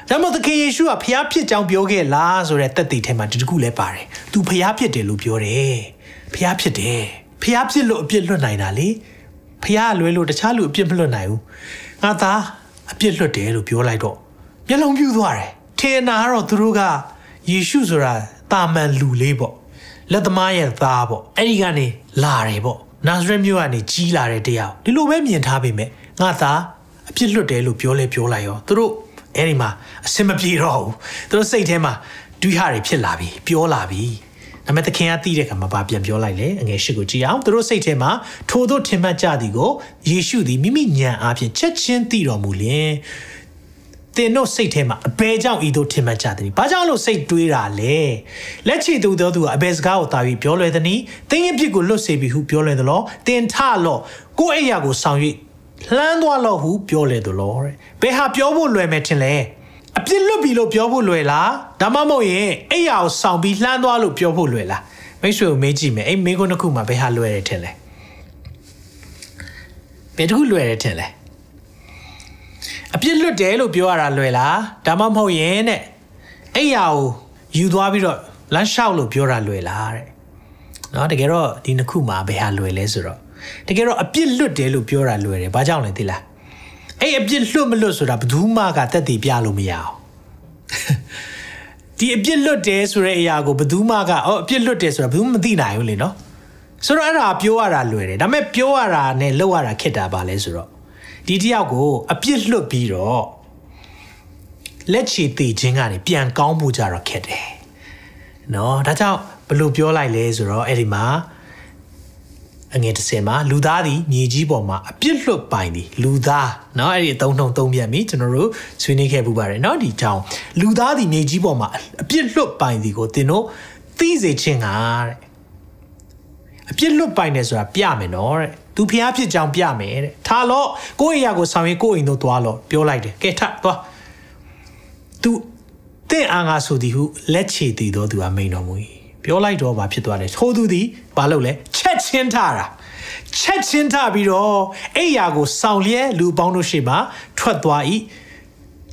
ဒါမှမဟုတ်သခင်ယေရှုကဖျားဖြစ်ကြောင်းပြောခဲ့လားဆိုတဲ့တက်တည်ထဲမှာဒီတခုလည်းပါတယ်။ तू ဖျားဖြစ်တယ် လို့ပြောတယ်။ ဖျားဖြစ်တယ်။ဖျားဖြစ်လို့အပြစ်လွတ်နိုင်တာလေ။ဖျားလွဲလို့တခြားလူအပြစ်မလွတ်နိုင်ဘူး။ငါသားအပြစ်လွတ်တယ်လို့ပြောလိုက်တော့မျက်လုံးပြူသွားတယ်။ထေနာကတော့သူတို့ကယေရှုဆိုတာတာမန်လူလေးပေါ့။လက်သမားရဲ့သားပေါ့။အဲ့ဒီကနေလာတယ်ပေါ့။နာဇရက်မြို့ကနေကြီးလာတဲ့တရားဒီလိုပဲမြင်ထားပေမဲ့ငါသားအပြစ်လွတ်တယ်လို့ပြောလဲပြောလိုက်ရောသူတို့အဲ့ဒီမှာအစင်မပြေတော့ဘူးသူတို့စိတ်ထဲမှာဒွိဟတွေဖြစ်လာပြီပြောလာပြီ ဒါပေမဲ့သခင်ကသိတဲ့အခါမှာဘာပြန်ပြောလိုက်လဲအငယ်ရှိကိုကြည့်အောင်သူတို့စိတ်ထဲမှာထိုတို့ထင်မှတ်ကြသည်ကိုယေရှုသည်မိမိညံအားဖြင့်ချက်ချင်းသိတော်မူလျင်တင်တို့စိတ်ထဲမှာအဘယ်ကြောင့်ဤတို့ထင်မှတ်ကြသည်ဘာကြောင့်လို့စိတ်တွေးတာလဲလက်ချေသူသောသူကအဘယ်စကားကိုတာပြီးပြောလွယ်သည်။တင်းရဲ့ပြစ်ကိုလွတ်စေပြီဟုပြောလွယ်သလား။တင်ထလော့ကိုယ့်အိယာကိုဆောင်၍လှမ်းသွားလို့ဟုပြောလေသူလောတဲ့ဘယ်ဟာပြောဖို့လွယ်မယ်ထင်လဲ အပြစ်လွတ်ပြီလို့ပြောဖို့လွယ်လားဒါမှမဟုတ်ရင်အဲ့ရအောင်ဆောင်ပြီးလှမ်းသွားလို့ပြောဖို့လွယ်လားမိတ်ဆွေကိုမေးကြည့်မယ်အဲ့မေးခွန်းတစ်ခုမှာဘယ်ဟာလွယ်တယ်ထင်လဲဘယ်တစ်ခုလွယ်တယ်ထင်လဲအပြစ်လွတ်တယ်လို့ပြောရတာလွယ်လားဒါမှမဟုတ်ရင်တဲ့အဲ့ရကိုယူသွားပြီးတော့လမ်းလျှောက်လို့ပြောတာလွယ်လားတဲ့နော်တကယ်တော့ဒီနှစ်ခုမှာဘယ်ဟာလွယ်လဲဆိုတော့တကယ်တော့အပြစ်လွတ်တယ်လို့ပြောတာလွယ်တယ်ဘာကြောင့်လဲသိလား အဲ့အပြစ်လွတ်မလွတ်ဆိုတာဘယ်သူမှကတက်တည်ပြလို့မရအောင်ဒီအပြစ်လွတ်တယ်ဆိုတဲ့အရာကိုဘယ်သူမှကအော်အပြစ်လွတ်တယ်ဆိုတာဘယ်သူမှမသိနိုင်ဘူးလေနော်ဆိုတော့အဲ့ဒါပြောရတာလွယ်တယ်ဒါပေမဲ့ပြောရတာနဲ့လုပ်ရတာခက်တာပါလဲဆိုတော့ဒီတယောက်ကိုအပြစ်လွတ်ပြီးတော့လက်ချေတည်ခြင်းကနေပြန်ကောင်းမှုကြတော့ခက်တယ်နော်ဒါကြောင့်ဘယ်လိုပြောလိုက်လဲဆိုတော့အဲ့ဒီမှာ အငယ်30မှာလူသားသည်မြေကြီးပေါ်မှာအပြစ်လွတ်ပိုင်သည်လူသားเนาะအဲ့ဒီအသုံးနှုန်းသုံးပြန်ပြီကျွန်တော်တို့ဆွေးနွေးခဲ့ပူပါတယ်เนาะဒီကြောင်လူသားသည်မြေကြီးပေါ်မှာအပြစ်လွတ်ပိုင်သည်ကိုသင်တို့သိစေခြင်းဟာတဲ့အ အပြစ်လွတ်ပိုင်တယ်ဆိုတာပြမယ်နော်တဲ့သူဖျားဖြစ်ကြောင်ပြမယ်တဲ့ထားလို့ကိုယ့်အရာကိုဆောင်ရင်ကိုယ့်အိမ်တို့သွားလို့ပြောလိုက်တယ်ကဲထသွားသူတင့်အာငါဆိုသည်ဟုလက်ချေတည်တော်သူအမိန်တော်မူ၏ ပြောလိုက်တော့ဘာဖြစ်သွားလဲထိုးသူသည်ဘာလုပ်လဲချက်ချင်းထတာချက်ချင်းထပြီးတော့အိယာကိုစောင့်လျက်လူပေါင်းတို့ရှိမှထွက်သွား၏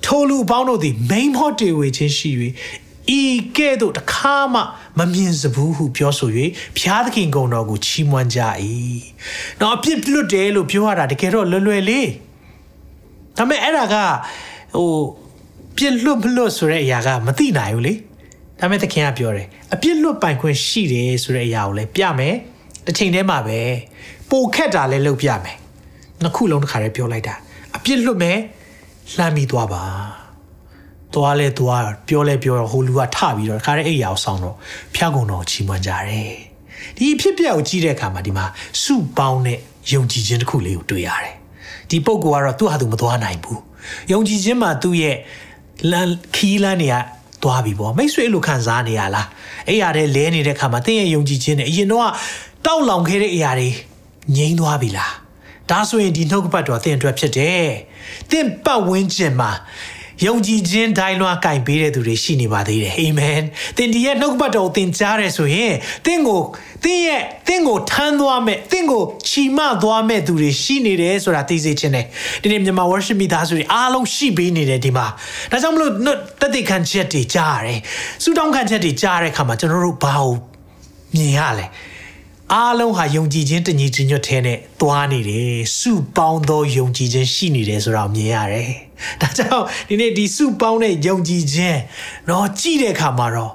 ထိုလူပေါင်းတို့သည်မိန်မော့တေဝေချင်းရှိ၍ဤကဲ့သို့တခါမှမမြင်စဘူးဟုပြောဆို၍ဘုရားသခင်ကုံတော်ကိုချီးမွမ်းကြ၏။တော့အပြစ်လွတ်တယ်လို့ပြောရတာတကယ်တော့လွယ်လွယ်လေး။ဒါပေမဲ့အဲ့ဒါကဟိုပြစ်လွတ်မလွတ်ဆိုတဲ့အရာကမသိနိုင်ဘူးလေ။ ဒါပေမဲ့သခင်ကပြောတယ်အပြစ်လွတ်ပိုင်ခွင့်ရှိတယ်ဆိုတဲ့အရာကိုလည်းပြမယ်။တစ်ချိန်တည်းမှာပဲပိုခက်တာလည်းလုပ်ပြမယ်။နှစ်ခုလုံးတစ်ခါတည်းပြောလိုက်တာအပြစ်လွတ်မယ်လှမ်းပြီးသွားပါ။သွားလဲသွားပြောလဲပြောတော့ဟိုလူကထပြီးတော့ခါတဲ့အိယာကိုဆောင်းတော့ဖျောက်ကုန်တော့ချီးမွမ်းကြတယ်ဒီအဖြစ်ပြက်ကိုကြည့်တဲ့အခါမှာဒီမှာစုပေါင်းတဲ့ယုံကြည်ခြင်းတစ်ခုလေးကိုတွေ့ရတယ်ဒီပုံကတော့သူ့ဟာသူမသွားနိုင်ဘူးယုံကြည်ခြင်းမှာသူ့ရဲ့လန်ခီးလန်းတွေက သွားပြီပေါ့မိတ်ဆွေလိုခံစားနေရလားအဲ့ရတဲ့လဲနေတဲ့ခါမှာတင်းရဲ့ယုံကြည်ခြင်းနဲ့အရင်တော့တောက်လောင်ခဲ့တဲ့အရာတွေငြိမ်းသွားပြီလားဒါဆိုရင်ဒီနှုတ်ကပတ်တော်သင်အတွက်ဖြစ်တယ်။သင်ပတ်ဝန်းကျင်မှာ ယုံကြည်ခြင်းဒိုင်းလွှားကင်ပေးတဲ့သူတွေရှိနေပါသေးတယ်အာမင်သင်ဒီရဲ့နှုတ်ပတ်တော်သင်ကြားတယ်ဆိုရင်သင်ကိုသင်ရဲ့သင်ကိုထမ်းသွားမဲ့သင်ကိုချီမသွားမဲ့သူတွေရှိနေတယ်ဆိုတာသိစေခြင်းတယ်ဒီနေ့မြန်မာ worship မိသားစုတွေအားလုံးရှိပေးနေတယ်ဒီမှာဒါကြောင့်မလို့တသက်ခံချက်တွေကြားရတယ်စူတောင်းခံချက်တွေကြားတဲ့အခါမှာကျွန်တော်တို့ဘာကိုမြင်ရလဲ အားလုံးဟာယုံကြည်ခြင်းတညီတညွတ်ထဲနဲ့သွားနေတယ်စုပေါင်းသောယုံကြည်ခြင်းရှိနေတယ်ဆိုတာမြင်ရတယ်။ဒါကြောင့်ဒီနေ့ဒီစုပေါင်းတဲ့ယုံကြည်ခြင်းတော့ကြည့်တဲ့အခါမှာတော့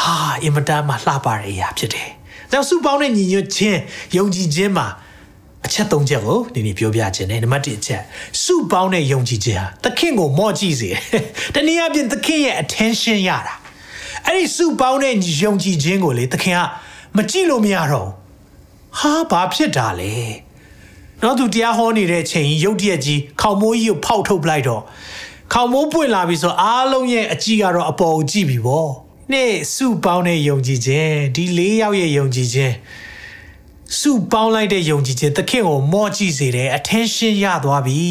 ဟာအင်မတန်မှလှပတဲ့အရာဖြစ်တယ်။ဒါကြောင့်စုပေါင်းတဲ့ညီညွတ်ခြင်းယုံကြည်ခြင်းမှာအချက်၃ချက်ကိုဒီနေ့ပြောပြခြင်းနဲ့နံပါတ်၁အချက်စုပေါင်းတဲ့ယုံကြည်ခြင်းဟာသခင်ကိုမော့ကြည့်စေတယ်။တနည်းအားဖြင့်သခင်ရဲ့ attention ရတာ။အဲ့ဒီစုပေါင်းတဲ့ယုံကြည်ခြင်းကိုလေသခင်ကမကြည့်လို့မရတော့ဘူး ဟာဘာဖြစ်တာလဲနောက်သူတရားဟောနေတဲ့အချိန်ရုတ်တရက်ကြီးခေါမိုးကြီးကိုဖောက်ထုတ်လိုက်တော့ခေါမိုးပွင့်လာပြီဆိုအားလုံးရဲ့အကြည့်ကတော့အပေါ်ကိုကြည့်ပြီပေါ့နေ့စုပေါင်းတဲ့ယုံကြည်ခြင်းဒီ၄ယောက်ရဲ့ယုံကြည်ခြင်းစုပေါင်းလိုက်တဲ့ယုံကြည်ခြင်းသခင်ကိုမော့ကြည့်စေတယ် attention ရသွားပြီ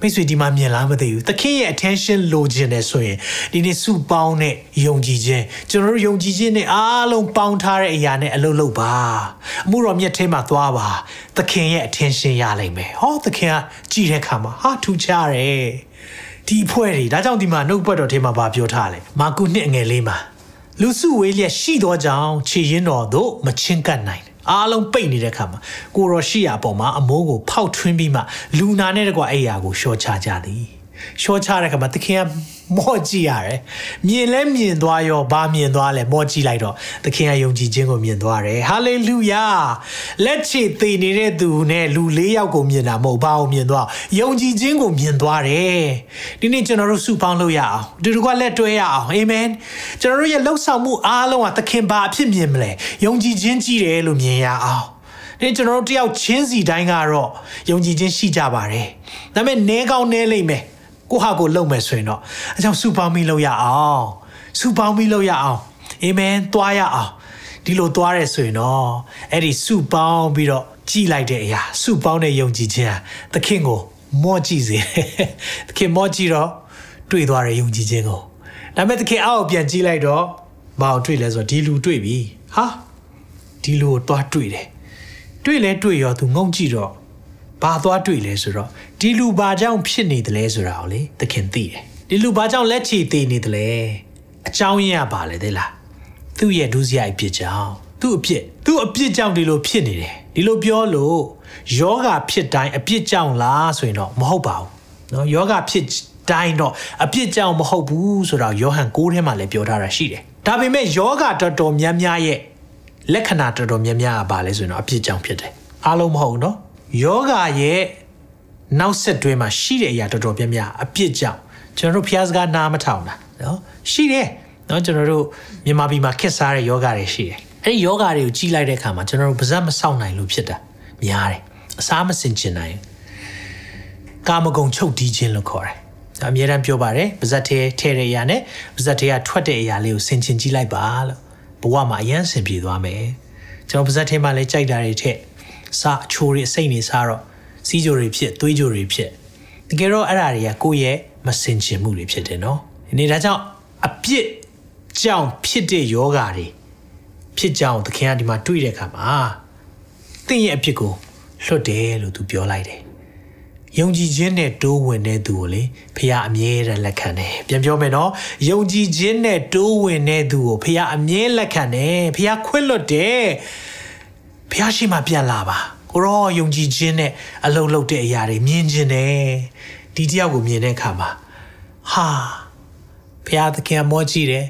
မိတ်ဆွေဒီမှာမြင်လားမသိဘူးသခင်ရဲ့ attention လိုချင်တယ်ဆိုရင်ဒီနေ့စုပေါင်းတဲ့ယုံကြည်ခြင်းကျွန်တော်တို့ယုံကြည်ခြင်းနဲ့အားလုံးပေါင်းထားတဲ့အရာနဲ့အလုပ်လုပ်ပါအမှုတော်မြတ်ထဲမှာသွားပါသခင်ရဲ့ attention ရလိမ့်မယ်ဟောသခင်ကကြည်တဲ့အခါမှာဟာထူးခြားတယ်ဒီအဖွဲ့တွေဒါကြောင့်ဒီမှာနှုတ်ပတ်တော်ထဲမှာဗာပြောထားတယ်မာကုနှစ်ငယ်လေးမှာလူစုဝေးလျက်ရှိသောကြောင့်ခြေရင်းတော်တို့မချင်းကပ်နိုင် အားလုံးပိတ်နေတဲ့ခါမှာကိုရောရှိရအပေါ်မှာအမိုးကိုဖောက်ထွင်းပြီးမှလူနာနဲ့တကွာအဲ့ရာကိုရှော့ချကြသည် ရှော့ချတဲ့ခါမှာသခင်ကမော့ကြည့်ရတယ်မြင်လဲမြင်သွားရောဘာမြင်သွားလဲမော့ကြည့်လိုက်တော့သခင်ကယုံကြည်ခြင်းကိုမြင်သွားတယ်ဟာလေလုယာလက်ချေသေးနေတဲ့သူနဲ့လူလေးယောက်ကိုမြင်တာမဟုတ်ဘာကိုမြင်သွားယုံကြည်ခြင်းကိုမြင်သွားတယ်ဒီနေ့ကျွန်တော်တို့စုပေါင်းလို့ရအောင်ဒီတကွာလက်တွဲရအောင်အာမင်ကျွန်တော်တို့ရဲ့လှုပ်ဆောင်မှုအားလုံးကသခင်ဘာအဖြစ်မြင်မလဲယုံကြည်ခြင်းကြည့်တယ်လို့မြင်ရအောင်ဒီကျွန်တော်တို့တယောက်ချင်းစီတိုင်းကတော့ယုံကြည်ခြင်းရှိကြပါတယ်ဒါပေမဲ့နဲကောင်းနဲလိမ့်မယ် ကိုဟာကိုလုံမယ်ဆိုရင်တော့အကြောင်းစူပေါင်းပြီးလုပ်ရအောင်စူပေါင်းပြီးလုပ်ရအောင်အာမင်သွားရအောင်ဒီလိုသွားရဲဆိုရင်တော့အဲ့ဒီစုပေါင်းပြီးတော့ကြည်လိုက်တဲ့အရာစုပေါင်းတဲ့ယုံကြည်ခြင်းဟာသခင်ကိုမော့ကြည့်စေသခင်မော့ကြည့်တော့တွေ့သွားတဲ့ယုံကြည်ခြင်းကိုဒါပေမဲ့သခင်အောက်ပြန်ကြည့်လိုက်တော့မအောင်တွေ့လဲဆိုတော့ဒီလူတွေ့ပြီဟာဒီလူကိုသွားတွေ့တယ်တွေ့လဲတွေ့ရောသူငုံကြည့်တော့ ဘာသွားတွေ့လဲဆိုတော့ဒီလူဘာကြောင့်ဖြစ်နေတယ်လဲဆိုတာကိုလေသခင်သိတယ်ဒီလူဘာကြောင့်လက်ချီသေးနေတယ်လဲအကြောင်းရင်းကပါလေသေးလားသူ့ရဲ့ဒုစရိုက်ဖြစ်ကြောင်းသူ့အဖြစ်သူ့အပြစ်ကြောင့်ဒီလိုဖြစ်နေတယ်ဒီလိုပြောလို့ယောဂဖြစ်တိုင်းအပြစ်ကြောင့်လားဆိုရင်တော့မဟုတ်ပါဘူးเนาะယောဂဖြစ်တိုင်းတော့အပြစ်ကြောင့်မဟုတ်ဘူးဆိုတော့ယောဟန်6ထဲမှာလည်းပြောထားတာရှိတယ်ဒါပေမဲ့ယောဂတော်တော်များများရဲ့လက္ခဏာတော်တော်များများကပါလဲဆိုရင်တော့အပြစ်ကြောင့်ဖြစ်တယ်အားလုံးမဟုတ်เนาะ ယောဂရဲ့နောက်ဆက်တွဲမှာရှိတဲ့အရာတော်တော်များများအပြစ်ကြောင့်ကျွန်တော်တို့ဖျားစကားနားမထောင်တာနော်ရှိတယ်နော်ကျွန်တော်တို့မြန်မာပြည်မှာခက်စားတဲ့ယောဂတွေရှိတယ်အဲ့ဒီယောဂတွေကိုကြီးလိုက်တဲ့အခါမှာကျွန်တော်တို့ပါဇက်မဆောက်နိုင်လို့ဖြစ်တာများတယ်အစားမစင်ကျင်နိုင်ကာမဂုဏ်ချုပ်တီးခြင်းလို့ခေါ်တယ်အမြဲတမ်းပြောပါတယ်ပါဇက်ထဲထဲတဲ့အရာနဲ့ပါဇက်ထဲကထွက်တဲ့အရာလေးကိုဆင်ခြင်ကြည့်လိုက်ပါလို့ဘဝမှာအယမ်းဆင်ပြေသွားမယ်ကျွန်တော်ပါဇက်ထဲမှာလည်းကြိုက်တာတွေထက် စားအချိုးတွေအစိမ့်တွေစားတော့စီးကြိုတွေဖြစ်သွေးကြိုတွေဖြစ်တကယ်တော့အဲ့ဒါတွေကကိုယ့်ရဲ့မစင်ချင်မှုတွေဖြစ်တယ်နော်ဒီနေ့ဒါကြောင့်အပြစ်ကြောင့်ဖြစ်တဲ့ယောဂါတွေဖြစ်ကြောင်းသခင်ကဒီမှာတွေ့တဲ့အခါမှာသင်ရဲ့အပြစ်ကိုလွတ်တယ်လို့သူပြောလိုက်တယ်ယုံကြည်ခြင်းနဲ့တိုးဝင်တဲ့သူကိုလေဖခင်အမြဲတမ်းလက်ခံတယ်ပြန်ပြောမယ်နော်ယုံကြည်ခြင်းနဲ့တိုးဝင်တဲ့သူကိုဖခင်အမြဲလက်ခံတယ်ဖခင်ခွင့်လွတ်တယ် ဖခင်ရှိမှပြန်လာပါကိုရောယုံကြည်ခြင်းနဲ့အလုံးလုံးတဲ့အရာတွေမြင်ခြင်းတယ်ဒီတယောက်ကိုမြင်တဲ့အခါမှာဟာဖခင်သခင်မောကြည့်တယ်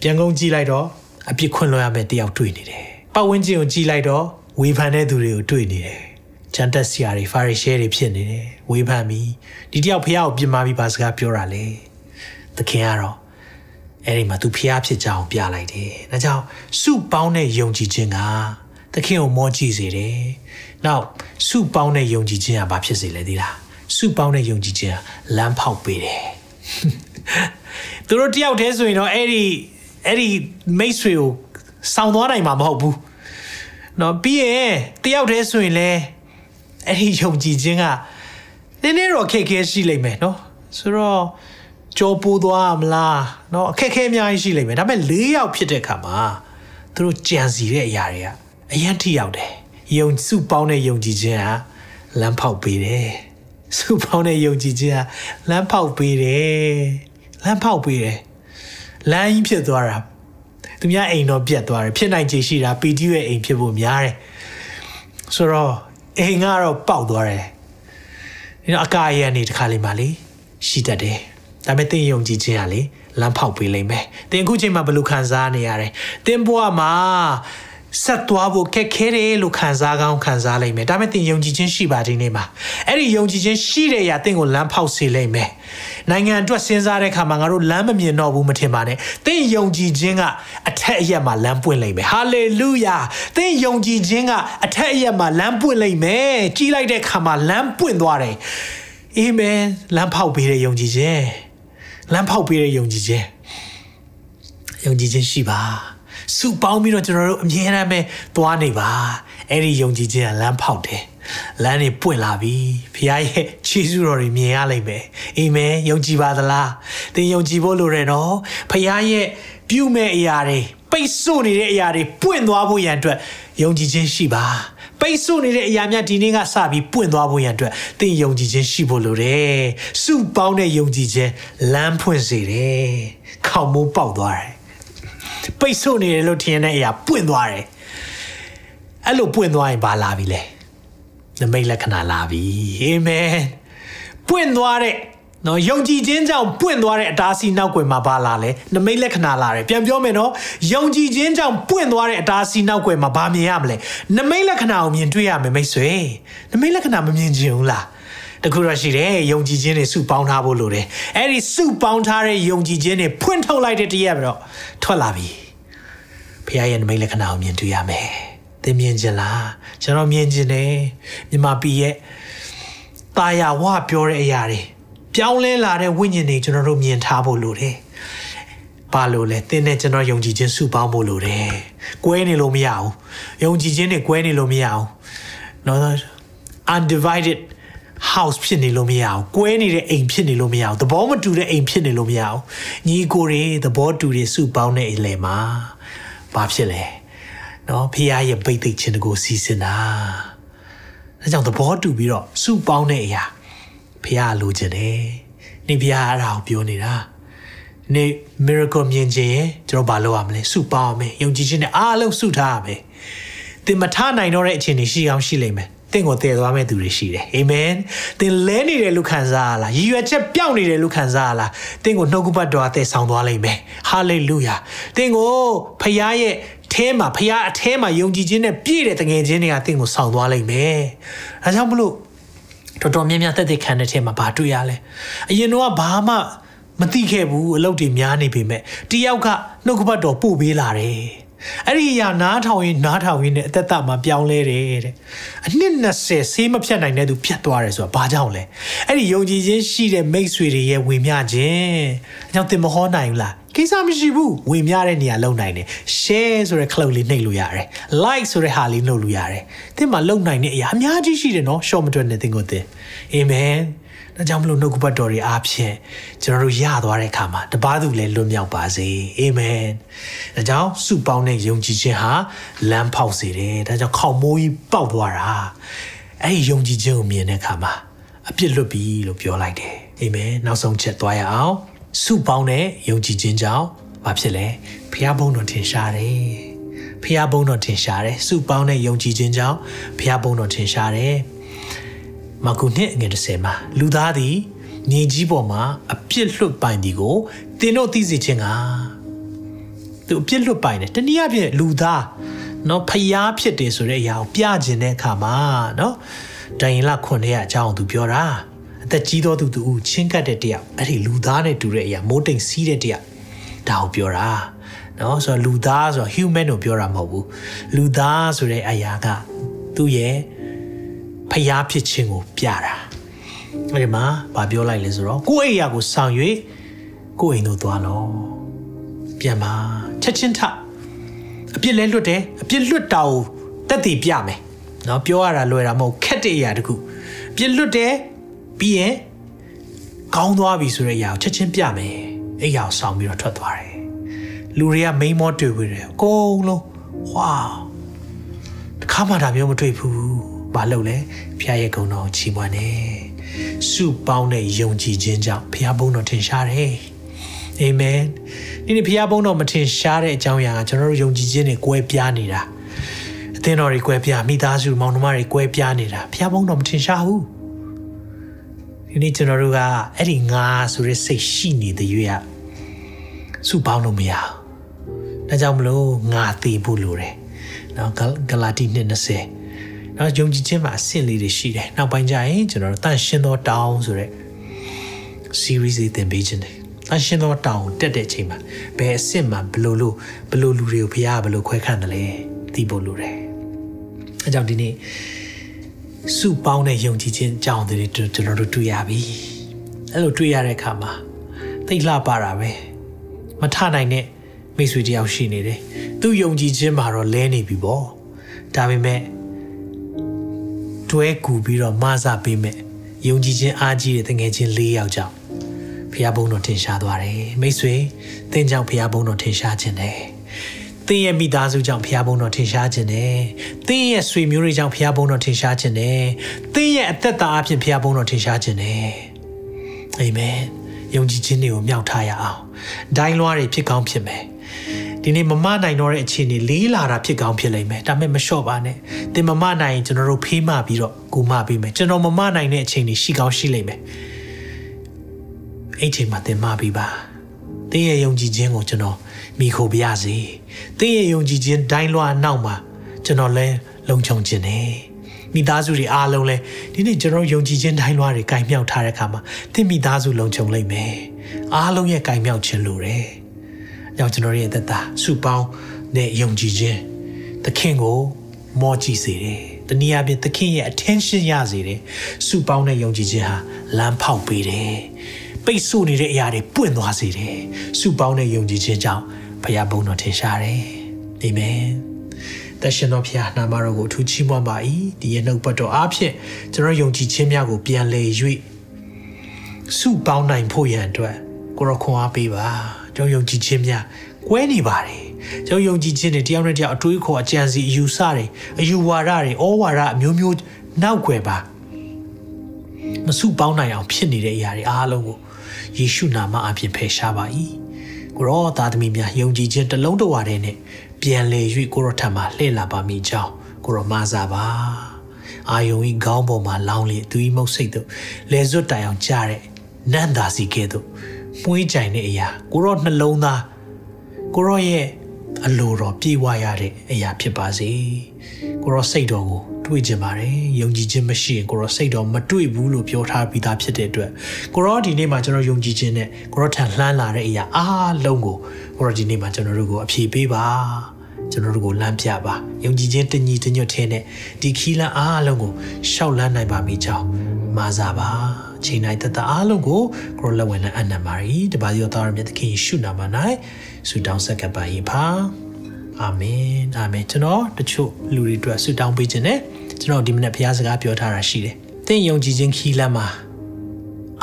ပြန်ကုန်ကြည့်လိုက်တော့အပြစ်ခွင့်လွှတ်ရမယ့်တယောက်တွေ့နေတယ်ပတ်ဝန်းကျင်ကိုကြည့်လိုက်တော့ဝေဖန်တဲ့သူတွေကိုတွေ့နေတယ်ဂျန်တက်ဆီယာတွေဖာရီရှဲတွေဖြစ်နေတယ်ဝေဖန်ပြီးဒီတယောက်ဖះကိုပြင်မာပြီးပါစကားပြောတာလေသခင်ကတော့အဲ့ဒီမှာသူဖះဖြစ်ကြအောင်ပြလိုက်တယ်ဒါကြောင့်စုပေါင်းတဲ့ယုံကြည်ခြင်းက သခင်ကိုမောကြည့်စေတယ်နောက်စုပေါင်းတဲ့ယုံကြည်ခြင်းကဘာဖြစ်စေလဲဒီလားစုပေါင်းတဲ့ယုံကြည်ခြင်းကလမ်းဖောက်ပေးတယ်သူတို့တယောက်တည်းဆိုရင်တော့အဲ့ဒီအဲ့ဒီမိတ်ဆွေကိုစောင်းသွားနိုင်မှာမဟုတ်ဘူးเนาะပြီးရင်တယောက်တည်းဆိုရင်လည်းအဲ့ဒီယုံကြည်ခြင်းကနည်းနည်းတော့အခက်ခဲရှိလိမ့်မယ်เนาะဆိုတော့ကြောပိုးသွားမလားเนาะအခက်ခဲအများကြီးရှိလိမ့်မယ်ဒါပေမဲ့၄ယောက်ဖြစ်တဲ့အခါမှာသူတို့ကြံစီတဲ့အရာတွေက အရင်ထိရောက်တယ်ယုံစုပေါင်းတဲ့ယုံကြည်ခြင်းကလမ်းဖောက်ပေးတယ်စုပေါင်းတဲ့ယုံကြည်ခြင်းကလမ်းဖောက်ပေးတယ်လမ်းဖောက်ပေးတယ်လမ်းကြီးဖြစ်သွားတာသူများအိမ်တော့ပြတ်သွားတယ်ဖြစ်နိုင်ခြေရှိတာပီတီရဲ့အိမ်ဖြစ်ဖို့များတယ်ဆိုတော့အိမ်ကတော့ပေါက်သွားတယ်ဒီတော့အကာရန်နေတခါလေးမှလေရှိတတ်တယ်ဒါပေမဲ့သင်ယုံကြည်ခြင်းကလေလမ်းဖောက်ပေးလိမ့်မယ်သင်အခုချိန်မှာဘယ်လိုခံစားနေရလဲသင်ဘဝမှာ ဆက်သွားဖို့ခက်ခဲတယ်လို့ခံစားကောင်းခံစားလိမ့်မယ်ဒါပေမဲ့သင်ယုံကြည်ခြင်းရှိပါဒီနေ့မှာအဲ့ဒီယုံကြည်ခြင်းရှိတဲ့အရာသင်ကိုလမ်းဖောက်စေလိမ့်မယ်နိုင်ငံအတွက်စဉ်းစားတဲ့အခါမှာငါတို့လမ်းမမြင်တော့ဘူးမထင်ပါနဲ့သင်ယုံကြည်ခြင်းကအထက်အရက်မှာလမ်းပွင့်လိမ့်မယ်ဟာလေလုယာသင်ယုံကြည်ခြင်းကအထက်အရက်မှာလမ်းပွင့်လိမ့်မယ်ကြီးလိုက်တဲ့အခါမှာလမ်းပွင့်သွားတယ်အာမင်လမ်းဖောက်ပေးတဲ့ယုံကြည်ခြင်းလမ်းဖောက်ပေးတဲ့ယုံကြည်ခြင်းယုံကြည်ခြင်းရှိပါ စုပေါင်းပြီးတော့ကျွန်တော်တို့အမြဲတမ်းပဲသွားနေပါအဲ့ဒီယုံကြည်ခြင်းကလမ်းဖောက်တယ်လမ်းတွေပွင့်လာပြီဖခင်ရဲ့ခြေဆုတော်တွေမြင်ရလိမ့်မယ်အာမင်ယုံကြည်ပါသလားသင်ယုံကြည်ဖို့လိုတယ်နော်ဖခင်ရဲ့ပြုမဲ့အရာတွေပိတ်ဆို့နေတဲ့အရာတွေပွင့်သွားဖို့ရန်အတွက်ယုံကြည်ခြင်းရှိပါပိတ်ဆို့နေတဲ့အရာများဒီနေ့ကစပြီးပွင့်သွားဖို့ရန်အတွက်သင်ယုံကြည်ခြင်းရှိဖို့လိုတယ်စုပေါင်းတဲ့ယုံကြည်ခြင်းလမ်းဖွင့်စေတယ်ခေါင်းမိုးပေါက်သွားတယ် ပိတ်ဆို့နေတယ်လို့ထင်တဲ့အရာပွင့်သွားတယ်အဲ့လိုပွင့်သွားရင်ဘာလာပြီလဲနမိတ်လက္ခဏာလာပြီအာမင်ပွင့်သွားတဲ့နော်ယုံကြည်ခြင်းကြောင့်ပွင့်သွားတဲ့အတားအဆီးနောက်ွယ်မှာဘာလာလဲနမိတ်လက္ခဏာလာတယ်ပြန်ပြောမယ်နော်ယုံကြည်ခြင်းကြောင့်ပွင့်သွားတဲ့အတားအဆီးနောက်ွယ်မှာဘာမြင်ရမလဲနမိတ်လက္ခဏာကိုမြင်တွေ့ရမယ်မိတ်ဆွေနမိတ်လက္ခဏာမမြင်ချင်ဘူးလား တခုတော့ရှိတယ်ယုံကြည်ခြင်းတွေစုပေါင်းထားဖို့လိုတယ်အဲ့ဒီစုပေါင်းထားတဲ့ယုံကြည်ခြင်းတွေဖွင့်ထုတ်လိုက်တဲ့တရက်ပြီးတော့ထွက်လာပြီဖခင်ရဲ့နမိတ်လက္ခဏာကိုမြင်တွေ့ရမယ်သင်မြင်ခြင်းလားကျွန်တော်မြင်ခြင်းတယ်မြမပီရဲ့ตาရဝပြောတဲ့အရာတွေပြောင်းလဲလာတဲ့ဝိညာဉ်တွေကျွန်တော်တို့မြင်ထားဖို့လိုတယ်ဘာလို့လဲသင်နဲ့ကျွန်တော်ယုံကြည်ခြင်းစုပေါင်းဖို့လိုတယ်။ကွဲနေလို့မရဘူး။ယုံကြည်ခြင်းနဲ့ကွဲနေလို့မရဘူး။ no undivided house ဖြစ်နေလို့မရအောင်ကွဲနေတဲ့အိမ်ဖြစ်နေလို့မရအောင်သဘောမတူတဲ့အိမ်ဖြစ်နေလို့မရအောင်ညီကိုတွေသဘောတူတွေစုပေါင်းတဲ့အလေမှာဘာဖြစ်လဲနော်ဖခင်ရဲ့ဗိတ်သိက်ခြင်းကိုစီစဉ်တာဒါကြောင့်သဘောတူပြီးတော့စုပေါင်းတဲ့အရာဖခင်လိုချင်တယ်နေဖခင်အဲ့ဒါကိုပြောနေတာနေ miracle မြင်ခြင်းရင်ကျွန်တော်ဘာလုပ်ရမလဲစုပေါင်းမယ်ယုံကြည်ခြင်းနဲ့အားလုံးစုထားရမယ်သင်မထနိုင်တော့တဲ့အခြေအနေရှိအောင်ရှိလိမ့်မယ် တင့်ကိုတည်သွားမဲ့သူတွေရှိတယ်အာမင်သင်လဲနေတယ်လို့ခံစားရလားရည်ရွယ်ချက်ပြောင်းနေတယ်လို့ခံစားရလားတင့်ကိုနှုတ်ကပတ်တော်အသက်ဆောင်သွားလိမ့်မယ်ဟာလေလုယာတင့်ကိုဖခင်ရဲ့ထဲမှာဖခင်အထဲမှာယုံကြည်ခြင်းနဲ့ပြည့်တဲ့တငယ်ချင်းတွေကတင့်ကိုဆောင်သွားလိမ့်မယ်အဲကြောင့်မလို့တော်တော်များများသက်သေခံတဲ့ထဲမှာဘာတွေ့ရလဲအရင်တော့ဘာမှမသိခဲ့ဘူးအလုပ်တွေများနေပေမဲ့တယောက်ကနှုတ်ကပတ်တော်ပို့ပေးလာတယ် အဲ့ဒီအရာနားထောင်ရင်နားထောင်ရင်နဲ့အသက်တာမှာပြောင်းလဲတယ်တဲ့အနှစ်20ဆေးမဖြတ်နိုင်တဲ့သူဖြတ်သွားတယ်ဆိုတာဘာကြောင့်လဲအဲ့ဒီယုံကြည်ခြင်းရှိတဲ့မိတ်ဆွေတွေရဲ့ဝင်မြခြင်းအကြောင်းသင်မဟောနိုင်ဘူးလားကဲကိစ္စမရှိဘူးဝင်များတဲ့နေရာလုံနိုင်တယ် share ဆိုတဲ့ cloud လေးနှိပ်လို့ရတယ် like ဆိုတဲ့ဟာလေးနှုတ်လို့ရတယ်သင်မှာလုံနိုင်တဲ့အရာအများကြီးရှိတယ်နော် short မတွက်နဲ့သင်ကိုသင်အာမင် ဒါကြောင့်မလို့နှုတ်ကပတ်တော်တွေအားဖြင့်ကျွန်တော်တို့ရသွားတဲ့အခါမှာတပားသူလည်းလွတ်မြောက်ပါစေအာမင်ဒါကြောင့်စုပေါင်းတဲ့ယုံကြည်ခြင်းဟာလမ်းဖောက်စေတယ်ဒါကြောင့်ခေါမိုးကြီးပေါက်သွားတာအဲ့ဒီယုံကြည်ခြင်းကိုမြင်တဲ့အခါမှာအပြစ်လွတ်ပြီလို့ပြောလိုက်တယ်အာမင်နောက်ဆုံးချက်သွားရအောင်စုပေါင်းတဲ့ယုံကြည်ခြင်းကြောင့်ဘာဖြစ်လဲဖះဘုံတော်ထင်ရှားတယ်ဖះဘုံတော်ထင်ရှားတယ်စုပေါင်းတဲ့ယုံကြည်ခြင်းကြောင့်ဖះဘုံတော်ထင်ရှားတယ် မကုနှစ်ငွေ30မှာလူသားသည်မြေကြီးပေါ်မှာအပြစ်လွတ်ပိုင်ဒီကိုသင်တို့သိစေခြင်းကသူအပြစ်လွတ်ပိုင်တယ်တနည်းအားဖြင့်လူသားနော်ဖျားဖြစ်တယ်ဆိုတဲ့အရာကိုပြခြင်းတဲ့အခါမှာနော်ဒိုင်လာခွန်ရဲ့အကြောင်းသူပြောတာအသက်ကြီးသောသူသူချင်းကတ်တဲ့တယောက်အဲ့ဒီလူသားနဲ့တူတဲ့အရာမိုးတိမ်စီးတဲ့တယောက်ဒါကိုပြောတာနော်ဆိုတော့လူသားဆိုတော့ human ကိုပြောတာမဟုတ်ဘူးလူသားဆိုတဲ့အရာကသူ့ရဲ့ ဖျားဖြစ်ခြင်းကိုပြတာအဲ့ဒီမှာဗာပြောလိုက်လဲဆိုတော့ကိုယ့်အိယာကိုဆောင်၍ကိုယ့်အိမ်သို့သွားလောပြန်ပါချက်ချင်းထအပြစ်လဲလွတ်တယ်အပြစ်လွတ်တာကိုတက်တည်ပြမယ်နော်ပြောရတာလွယ်တာမဟုတ်ခက်တဲ့အရာတခုအပြစ်လွတ်တယ်ပြီးရင်ကောင်းသွားပြီဆိုတဲ့အရာကိုချက်ချင်းပြမယ်အဲ့ရာကိုဆောင်ပြီးတော့ထွက်သွားတယ်လူတွေကမိန်မောတွေ့ပြီးတယ်အကုန်လုံးဝါတခါမှဒါမျိုးမတွေ့ဘူး ဘာလို့လဲဖခင်ရဲ့ဂုဏ်တော်ချီးမွမ်းနေစုပေါင်းတဲ့ယုံကြည်ခြင်းကြောင့်ဖခင်ဘုန်းတော်ထင်ရှားတယ်အာမင်ဒီနေ့ဖခင်ဘုန်းတော်မထင်ရှားတဲ့အကြောင်းအရာကကျွန်တော်တို့ယုံကြည်ခြင်းတွေကွဲပြားနေတာအသင်းတော်တွေကွဲပြားမိသားစုမောင်နှမတွေကွဲပြားနေတာဖခင်ဘုန်းတော်မထင်ရှားဘူးဒီနေ့ကျွန်တော်တို့ကအဲ့ဒီငါဆိုတဲ့စိတ်ရှိနေတဲ့ရွေးရစုပေါင်းလို့မရဘူးဒါကြောင့်မလို့ငါသိဖို့လိုတယ်နော်ဂလာတိ2:20 နော်ယုံကြည်ခြင်းမှာအဆင့်လေးတွေရှိတယ်နောက်ပိုင်းကျရင်ကျွန်တော်တို့တန်ရှင်းသောတောင်းဆိုတဲ့ series တွေသင်ပေးခြင်းတယ်တန်ရှင်းသောတောင်းတက်တဲ့အချိန်မှာဘယ်အဆင့်မှာဘလို့လို့ဘလို့လူတွေကိုဖရားဘလို့ခွဲခန့်တယ်လဲသိဖို့လိုတယ်အဲကြောင့်ဒီနေ့စုပေါင်းတဲ့ယုံကြည်ခြင်းအကြောင်းတွေကျွန်တော်တို့တွေ့ရပြီအဲ့လိုတွေ့ရတဲ့အခါမှာသိလှပါတာပဲမထနိုင်တဲ့မိတ်ဆွေတယောက်ရှိနေတယ်သူယုံကြည်ခြင်းမှာတော့လဲနေပြီပေါ့ဒါပေမဲ့ တွဲကူပြီးတော့မဆပေးမဲ့ယုံကြည်ခြင်းအားကြီးတဲ့တငယ်ချင်း၄ယောက်ကြောင့်ဖះဘုံတော်ထင်ရှားသွားတယ်မိတ်ဆွေသင်ကြောင့်ဖះဘုံတော်ထင်ရှားခြင်းတယ်သင်ရဲ့မိသားစုကြောင့်ဖះဘုံတော်ထင်ရှားခြင်းတယ်သင်ရဲ့ဆွေမျိုးတွေကြောင့်ဖះဘုံတော်ထင်ရှားခြင်းတယ်သင်ရဲ့အသက်တာအဖြစ်ဖះဘုံတော်ထင်ရှားခြင်းတယ်အာမင်ယုံကြည်ခြင်းတွေကိုမြောက်ထားရအောင်ဒိုင်းလွားတွေဖြစ်ကောင်းဖြစ်မယ် ဒီနေ့မမနိုင်တော့တဲ့အခြေအနေလေးလာတာဖြစ်ကောင်းဖြစ်လိမ့်မယ်ဒါပေမဲ့မလျှော့ပါနဲ့သင်မမနိုင်ရင်ကျွန်တော်တို့ဖေးမပြီးတော့ကူမပေးမယ်ကျွန်တော်မမနိုင်တဲ့အခြေအနေရှိကောင်းရှိလိမ့်မယ်အဲ့ချိန်မှာသင်မပြီးပါသင်ရဲ့ယုံကြည်ခြင်းကိုကျွန်တော်မိခိုပြရစေသင်ရဲ့ယုံကြည်ခြင်းဒိုင်းလွှာနောက်မှာကျွန်တော်လဲလုံခြုံခြင်းနဲ့မိသားစုတွေအားလုံးလဲဒီနေ့ကျွန်တော်ယုံကြည်ခြင်းဒိုင်းလွှာတွေကင်မြောက်ထားတဲ့အခါမှာသင်မိသားစုလုံခြုံလိမ့်မယ်အားလုံးရဲ့ကင်မြောက်ခြင်းလိုတယ် ကြောင့်ကျွန်တော်ရဲ့သက်တာစုပေါင်းနဲ့ယုံကြည်ခြင်းသခင်ကိုမောကြည့်စေတယ်။တနည်းအားဖြင့်သခင်ရဲ့ attention ရစေတယ်။စုပေါင်းတဲ့ယုံကြည်ခြင်းဟာလမ်းဖောက်ပေးတယ်။ပိတ်ဆို့နေတဲ့အရာတွေပွင့်သွားစေတယ်။စုပေါင်းတဲ့ယုံကြည်ခြင်းကြောင့်ဘုရားဘုန်းတော်ထင်ရှားတယ်။အာမင်။တရှင်တော်ဖျားနာမတော်ကိုအထူးချီးမွမ်းပါ၏ဒီရဲ့နှုတ်ပတ်တော်အားဖြင့်ကျွန်တော်ယုံကြည်ခြင်းများကိုပြန်လည်၍စုပေါင်းနိုင်ဖို့ရန်အတွက်ကိုရခွန်အားပေးပါ ကျွန်တော်ယုံကြည်ခြင်းများကွဲနေပါတယ်ကျွန်တော်ယုံကြည်ခြင်းတွေတယောက်နဲ့တယောက်အတွေးခေါ်အကြံစီအယူဆတွေအယူဝါဒတွေဩဝါဒအမျိုးမျိုးနောက်ွယ်ပါမစုပေါင်းနိုင်အောင်ဖြစ်နေတဲ့အရာတွေအားလုံးကိုယေရှုနာမအပြင်ဖယ်ရှားပါ၏ကိုရောသားသမီးများယုံကြည်ခြင်းတစ်လုံးတစ်ဝါတည်းနဲ့ပြန်လေ၍ကိုရောထံမှာလှည့်လာပါမိကြောင်းကိုရောမဆာပါအာယုံဤခေါင်းပေါ်မှာလောင်းလေသူဤမုတ်စိတ်တို့လေစွတ်တိုင်အောင်ကြားတဲ့နန္တာစီကဲ့သို့ မှုေးကြိုင်တဲ့အရာကိုရောနှလုံးသားကိုရောရဲ့အလိုတော်ပြေဝရတဲ့အရာဖြစ်ပါစေကိုရောစိတ်တော်ကိုတွေ့ကြပါတယ်ယုံကြည်ခြင်းမရှိရင်ကိုရောစိတ်တော်မတွေ့ဘူးလို့ပြောထားပြီးသားဖြစ်တဲ့အတွက်ကိုရောဒီနေ့မှာကျွန်တော်ယုံကြည်ခြင်းနဲ့ကိုရောထန်လှမ်းလာတဲ့အရာအားလုံးကိုကိုရောဒီနေ့မှာကျွန်တော်တို့ကိုအဖြေပေးပါ ကျွန်တော်တို့ကိုလမ်းပြပါယုံကြည်ခြင်းတညီတညွတ်ခြင်းနဲ့ဒီခီးလန်းအားလုံးကိုရှောက်လန်းနိုင်ပါမိကြောင်းမာစားပါချိန်တိုင်းတသက်အားလုံးကိုကိုရလက်ဝင်နဲ့အနံပါရီတပါးရောသားရမြတ်သခင်ယေရှုနာမ၌ဆုတောင်းဆက်ကပ်ပါ၏ပါအာမင်အာမင်ကျွန်တော်တချို့လူတွေအတွက်ဆုတောင်းပေးခြင်းနဲ့ကျွန်တော်ဒီမနေ့ဘုရားစကားပြောထားတာရှိတယ်။သင်ယုံကြည်ခြင်းခီးလမ်းမှာ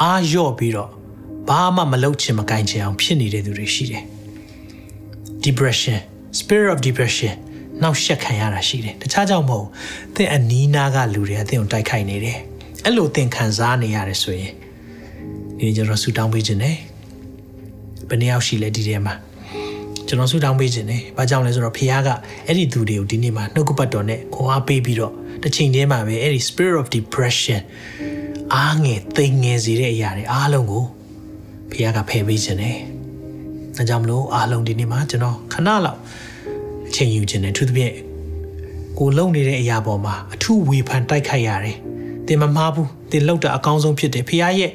အားလျော့ပြီးတော့ဘာမှမလုပ်ချင်မကင်ချင်အောင်ဖြစ်နေတဲ့သူတွေရှိတယ်။ depression spirit of depression နောက်ရှက်ခံရတာရှိတယ်။တခြားကြောင့်မဟုတ်သင်အနီးနားကလူတွေအသင်ကိုတိုက်ခိုက်နေတယ်။အဲ့လိုသင်ခံစားနေရတယ်ဆိုရင်ဒီကျွန်တော်ဆူတောင်းပေးခြင်းနဲ့ဘယ်နှယောက်ရှိလဲဒီထဲမှာကျွန်တော်ဆူတောင်းပေးခြင်းနဲ့ဘာကြောင့်လဲဆိုတော့ဖခင်ကအဲ့ဒီသူတွေကိုဒီနေ့မှာနှုတ်ကပတ်တော်နဲ့ခွန်အားပေးပြီးတော့တစ်ချိန်တည်းမှာပဲအဲ့ဒီ spirit of depression အားငယ်သိငယ်စေတဲ့အရာတွေအားလုံးကိုဖခင်ကဖယ်ပေးခြင်းနဲ့ ဒါကြောင့်မလို့အားလုံးဒီနေ့မှာကျွန်တော်ခဏလောက်အချိန်ယူခြင်းနဲ့သူသဖြင့်ကိုလုံနေတဲ့အရာပေါ်မှာအထူးဝေဖန်တိုက်ခိုက်ရတယ်။တင်မမှားဘူး။တင်လောက်တာအကောင်းဆုံးဖြစ်တယ်။ဖခင်ရဲ့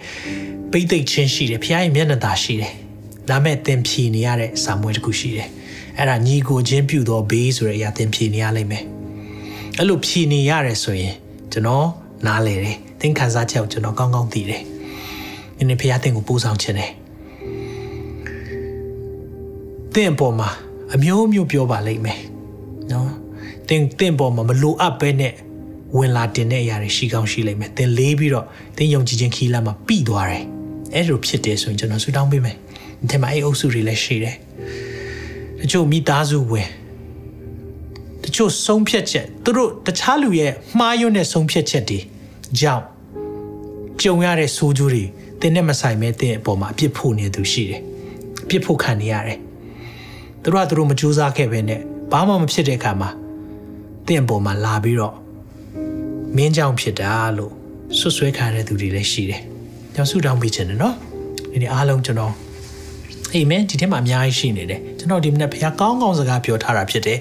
ပိတ်သိက်ခြင်းရှိတယ်။ဖခင်ရဲ့မျက်နှာသာရှိတယ်။ဒါမဲ့တင်ဖြေနေရတဲ့စာမွေးတစ်ခုရှိတယ်။အဲ့ဒါညီကိုချင်းပြုသောဘေးဆိုတဲ့အရာတင်ဖြေနေရလိမ့်မယ်။အဲ့လိုဖြေနေရတယ်ဆိုရင်ကျွန်တော်နားလေတယ်။သင်ခံစားချက်ကိုကျွန်တော်ကောင်းကောင်းသိတယ်။ဒီနေ့ဖခင်တင်ကိုပို့ဆောင်ခြင်းတယ်။ သင်ပေါ်မှာအမျိုးမျိုးပြောပါလိမ့်မယ်နော်သင်သင်ပေါ်မှာမလိုအပ်ပဲနဲ့ဝင်လာတင်တဲ့အရာတွေရှိကောင်းရှိလိမ့်မယ်သင်လေးပြီးတော့သင်ယုံကြည်ခြင်းခီးလာမှာပြီသွားတယ်အဲ့လိုဖြစ်တယ်ဆိုရင်ကျွန်တော်ဆူတောင်းပေးမယ်ဒီထဲမှာအဲ့အုပ်စုတွေလည်းရှိတယ်တချို့မိသားစုဝင်တချို့ဆုံးဖြတ်ချက်သူတို့တခြားလူရဲ့မှားယွင်းတဲ့ဆုံးဖြတ်ချက်တွေကြောင့်ကြုံရတဲ့ဆိုးကျိုးတွေတင်းနဲ့မဆိုင်မဲတင်းအပေါ်မှာအပြစ်ဖို့နေသူရှိတယ်အပြစ်ဖို့ခံနေရတယ် သူတို့ကသူတို့မကြိုးစားခဲ့ပဲနဲ့ဘာမှမဖြစ်တဲ့အခါမှာတင့်ပေါ်မှာလာပြီးတော့မင်းကြောင့်ဖြစ်တာလို့ဆွဆွဲခံရတဲ့သူတွေလည်းရှိတယ်။ကျွန်တော်ဆုတောင်းပေးခြင်းနဲ့နော်ဒီနေ့အားလုံးကျွန်တော်အာမင်ဒီထဲမှာအများကြီးရှိနေတယ်ကျွန်တော်ဒီမနေ့ဘုရားကောင်းကောင်းစကားပြောထားတာဖြစ်တယ်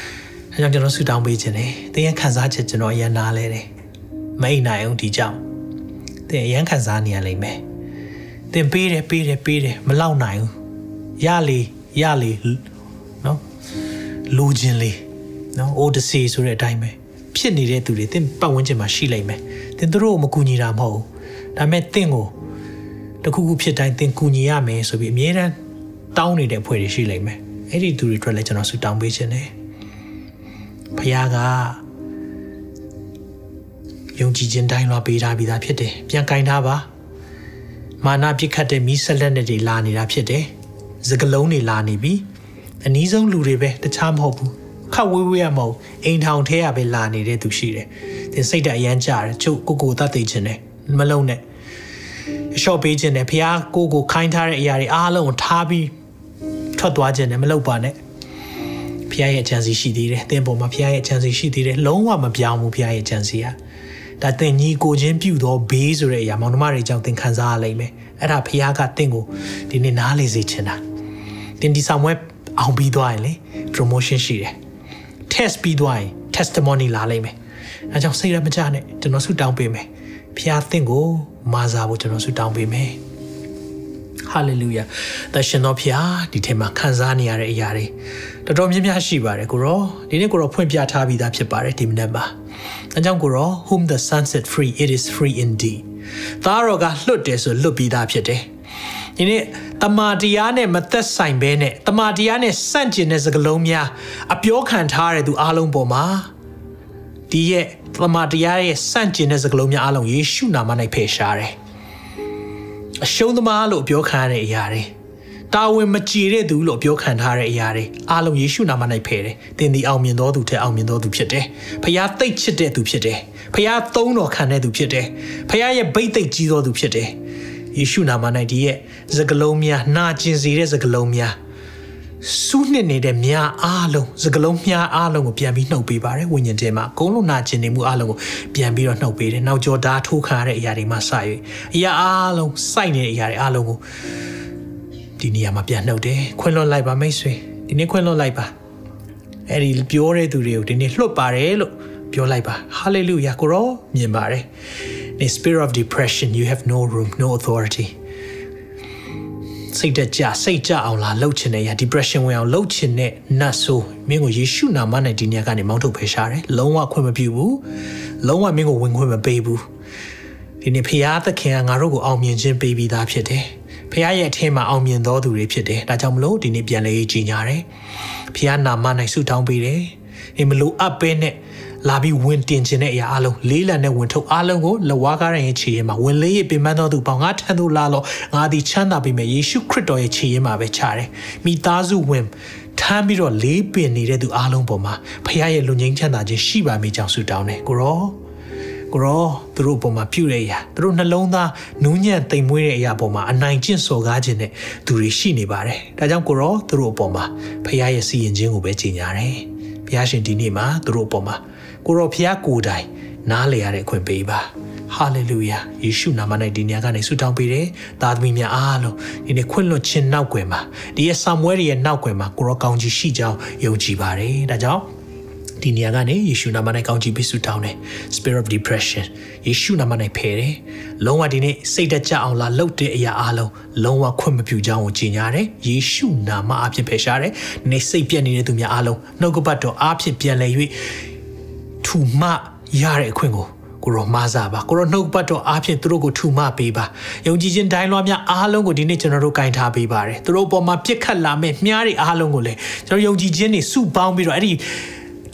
။အဲကြောင့်ကျွန်တော်ဆုတောင်းပေးခြင်းနဲ့တင်းရခံစားချက်ကျွန်တော်အရင်နားလဲတယ်။မအိမ်နိုင်အောင်ဒီကြောင့်တင်းအရင်ခံစားနေရလိမ့်မယ်။တင်းပေးတယ်ပေးတယ်ပေးတယ်မလောက်နိုင်ဘူး။ရလေ ရလေနော်လူချင်းလေးနော် Odyssey ဆိုတဲ့အတိုင်းပဲဖြစ်နေတဲ့သူတွေသင်ပတ်ဝန်းကျင်မှာရှိလိမ့်မယ်သင်တို့ကိုမကူညီတာမဟုတ်ဘူးဒါပေမဲ့သင်ကိုတခုခုဖြစ်တိုင်းသင်ကူညီရမယ်ဆိုပြီးအမြဲတမ်းတောင်းနေတဲ့အဖွဲ့တွေရှိလိမ့်မယ်အဲ့ဒီသူတွေအတွက်လည်းကျွန်တော်ဆုတောင်းပေးခြင်းတယ်ဖခင်ကယုံကြည်ခြင်းတိုင်းလွှာပေးထားပြီးသားဖြစ်တယ်ပြန်ကင်ထားပါမာနပြစ်ခတ်တဲ့မိဆက်လက်တွေလာနေတာဖြစ်တယ် စကလုံးတွေလာနေပြီအနည်းဆုံးလူတွေပဲတခြားမဟုတ်ဘူးခတ်ဝေးဝေးရမဟုတ်အိမ်ထောင်ထဲရပဲလာနေတဲ့သူရှိတယ်သင်စိတ်ဓာတ်အရန်ကြတယ်ချုပ်ကိုကိုတတ်သိခြင်းနဲ့မလုံးနဲ့အလျှော့ပေးခြင်းနဲ့ဖះကိုကိုခိုင်းထားတဲ့အရာတွေအားလုံးကိုထားပြီးထွက်သွားခြင်းနဲ့မလုပ်ပါနဲ့ဖះရဲ့အချမ်းစီရှိသေးတယ်သင်ပေါ်မှာဖះရဲ့အချမ်းစီရှိသေးတယ်လုံးဝမပြောင်းဘူးဖះရဲ့အချမ်းစီကဒါသင်ညီကိုချင်းပြုသောဘေးဆိုတဲ့အရာမောင်နှမတွေကြောင့်သင်ခံစားရလိမ့်မယ်အဲ့ဒါဖះကသင်ကိုဒီနေ့နားလေစေချင်တာ သင်ဒီဆောင်ဝဲအောင်ပြီးသွားရင်လေ promotion ရှိတယ် test ပြီးသွားရင် testimony လာလိမ့်မယ်အဲကြောင့်စိတ်ရမကြနဲ့ကျွန်တော်ဆုတောင်းပေးမယ်ဖျားသင်ကိုမာစားဖို့ကျွန်တော်ဆုတောင်းပေးမယ်ဟာလေလုယာသရှင်တော်ဖျားဒီထဲမှာခံစားနေရတဲ့အရာတွေတော်တော်များများရှိပါတယ်ကိုရောဒီနေ့ကိုရောဖွင့်ပြထားပြီးသားဖြစ်ပါတယ်ဒီမနေ့မှာအဲကြောင့်ကိုရော whom the sun set free it is free indeed သားတော်ကလွတ်တယ်ဆိုလွတ်ပြီးသားဖြစ်တယ် ဒီနေ့တမာတရားနဲ့မသက်ဆိုင်ဘဲနဲ့တမာတရားနဲ့ဆန့်ကျင်တဲ့စကားလုံးများအပြောခံထားတဲ့သူအားလုံးပေါ်မှာဒီရဲ့တမာတရားရဲ့ဆန့်ကျင်တဲ့စကားလုံးများအားလုံးယေရှုနာမ၌ဖယ်ရှားတယ်အရှုံးသမားလို့ပြောခံရတဲ့အရာတွေတာဝန်မကြည်တဲ့သူလို့ပြောခံထားတဲ့အရာတွေအားလုံးယေရှုနာမ၌ဖယ်တယ်။သင်ဒီအောင်မြင်သောသူထက်အောင်မြင်သောသူဖြစ်တယ်။ဖခင်သိတ်ချစ်တဲ့သူဖြစ်တယ်။ဖခင်သုံးတော်ခံတဲ့သူဖြစ်တယ်။ဖခင်ရဲ့ဗိတ်သိက်ကြီးသောသူဖြစ်တယ်။ ယေရှုနာမ၌ဒီရဲ့စကလုံးများနာကျင်စေတဲ့စကလုံးများစူးနှစ်နေတဲ့မြားအားလုံးစကလုံးမြားအားလုံးကိုပြန်ပြီးနှုတ်ပေးပါတယ်ဝိညာဉ်ထဲမှာအကုန်လုံးနာကျင်နေမှုအားလုံးကိုပြန်ပြီးတော့နှုတ်ပေးတယ်။နောက်ကျော်ဓာထိုးခါရတဲ့အရာတွေမှစ၍အရာအားလုံးစိုက်နေတဲ့အရာတွေအားလုံးကိုဒီနေရာမှာပြန်နှုတ်တယ်ခွင့်လွှတ်လိုက်ပါမိတ်ဆွေဒီနေ့ခွင့်လွှတ်လိုက်ပါအဲ့ဒီပြောတဲ့သူတွေကိုဒီနေ့လွှတ်ပါတယ်လို့ပြောလိုက်ပါ hallelujah ကိုရောမြင်ပါတယ် in spirit of depression you have no room no authority စိတ်တက်ကြစိတ်ကြအောင်လာလှုပ်ချင်တဲ့ရာ depression ဝင်အောင်လှုပ်ချင်တဲ့နတ်ဆိုးမင်းကိုယေရှုနာမနဲ့ဒီနေရာကနေမောင်းထုတ်ဖယ်ရှားတယ်လုံးဝခွင့်မပြုဘူးလုံးဝမင်းကိုဝင်ခွင့်မပေးဘူးဒီနေ့ဖခင်သခင်ကငါတို့ကိုအောင်မြင်ခြင်းပေးပြီးသားဖြစ်တယ်ဖခင်ရဲ့အထင်မှာအောင်မြင်သောသူတွေဖြစ်တယ်ဒါကြောင့်မလို့ဒီနေ့ပြန်လဲရေးကြီးညာတယ်ဖခင်နာမ၌ဆုတောင်းပေးတယ်ဒီမလို့အပ်ပဲနဲ့ လာပြီးဝင်တင်ခြင်းတဲ့အရာအလုံးလေးလံနဲ့ဝင်ထုတ်အလုံးကိုလဝါကားရဲ့ခြေရင်မှာဝင်လေးရပင်ပန်းသောသူပေါင်းငါထံသို့လာတော့ငါသည်ချမ်းသာပေမဲ့ယေရှုခရစ်တော်ရဲ့ခြေရင်မှာပဲခြားတယ်မိသားစုဝင်ထမ်းပြီးတော့လေးပင်နေတဲ့သူအလုံးပေါ်မှာဖခင်ရဲ့လူငင်းချမ်းသာခြင်းရှိပါမိကြောင်းဆုတောင်းတယ်ကိုရောကိုရောသူတို့ပုံမှာပြုတဲ့အရာသူတို့နှလုံးသားနူးညံ့တိမ်မွေးတဲ့အရာပေါ်မှာအနိုင်ကျင့်စော်ကားခြင်းနဲ့သူတွေရှိနေပါတယ်ဒါကြောင့်ကိုရောသူတို့အပေါ်မှာဖခင်ရဲ့စီရင်ခြင်းကိုပဲကြီးညာတယ်ဘုရားရှင်ဒီနေ့မှာသူတို့အပေါ်မှာ ကိုရောဖျားကိုယ်တိုင်နားလေရတဲ့အခွင့်ပေးပါဟာလေလုယာယေရှုနာမ၌ဒီညကနေဆုတောင်းပေးတယ်သားသမီးများအားလုံးဒီနေ့ခွင့်လွှတ်ခြင်းနောက်ွယ်မှာဒီရဲ့ဆာမွဲရဲ့နောက်ွယ်မှာကိုရောကောင်းကြီးရှိကြောင်းယုံကြည်ပါတယ်ဒါကြောင့်ဒီနေရာကနေယေရှုနာမ၌ကောင်းချီးပေးဆုတောင်းတယ် spirit of depression ယေရှုနာမ၌ဖယ်တယ်လုံးဝဒီနေ့စိတ်တကြအောင်လာလှုပ်တဲ့အရာအလုံးလုံးဝခွင့်မပြုကြောင်းကိုကြီးညာတယ်ယေရှုနာမအဖြစ်ဖယ်ရှားတယ်နေစိတ်ပြက်နေတဲ့သူများအလုံးနှုတ်ကပတ်တော်အဖြစ်ပြန်လဲ၍ ထူမရတဲ့အခွင့်ကိုကိုရောမာစားပါကိုရောနှုတ်ပတ်တော်အားဖြင့်သူတို့ကိုထူမပေးပါယုံကြည်ခြင်းတိုင်းလွှားများအားလုံးကိုဒီနေ့ကျွန်တော်တို့ကင်ထားပေးပါတယ်သူတို့ပေါ်မှာပြစ်ခတ်လာမဲ့မြားတွေအားလုံးကိုလည်းကျွန်တော်ယုံကြည်ခြင်းတွေစုပေါင်းပြီးတော့အဲ့ဒီ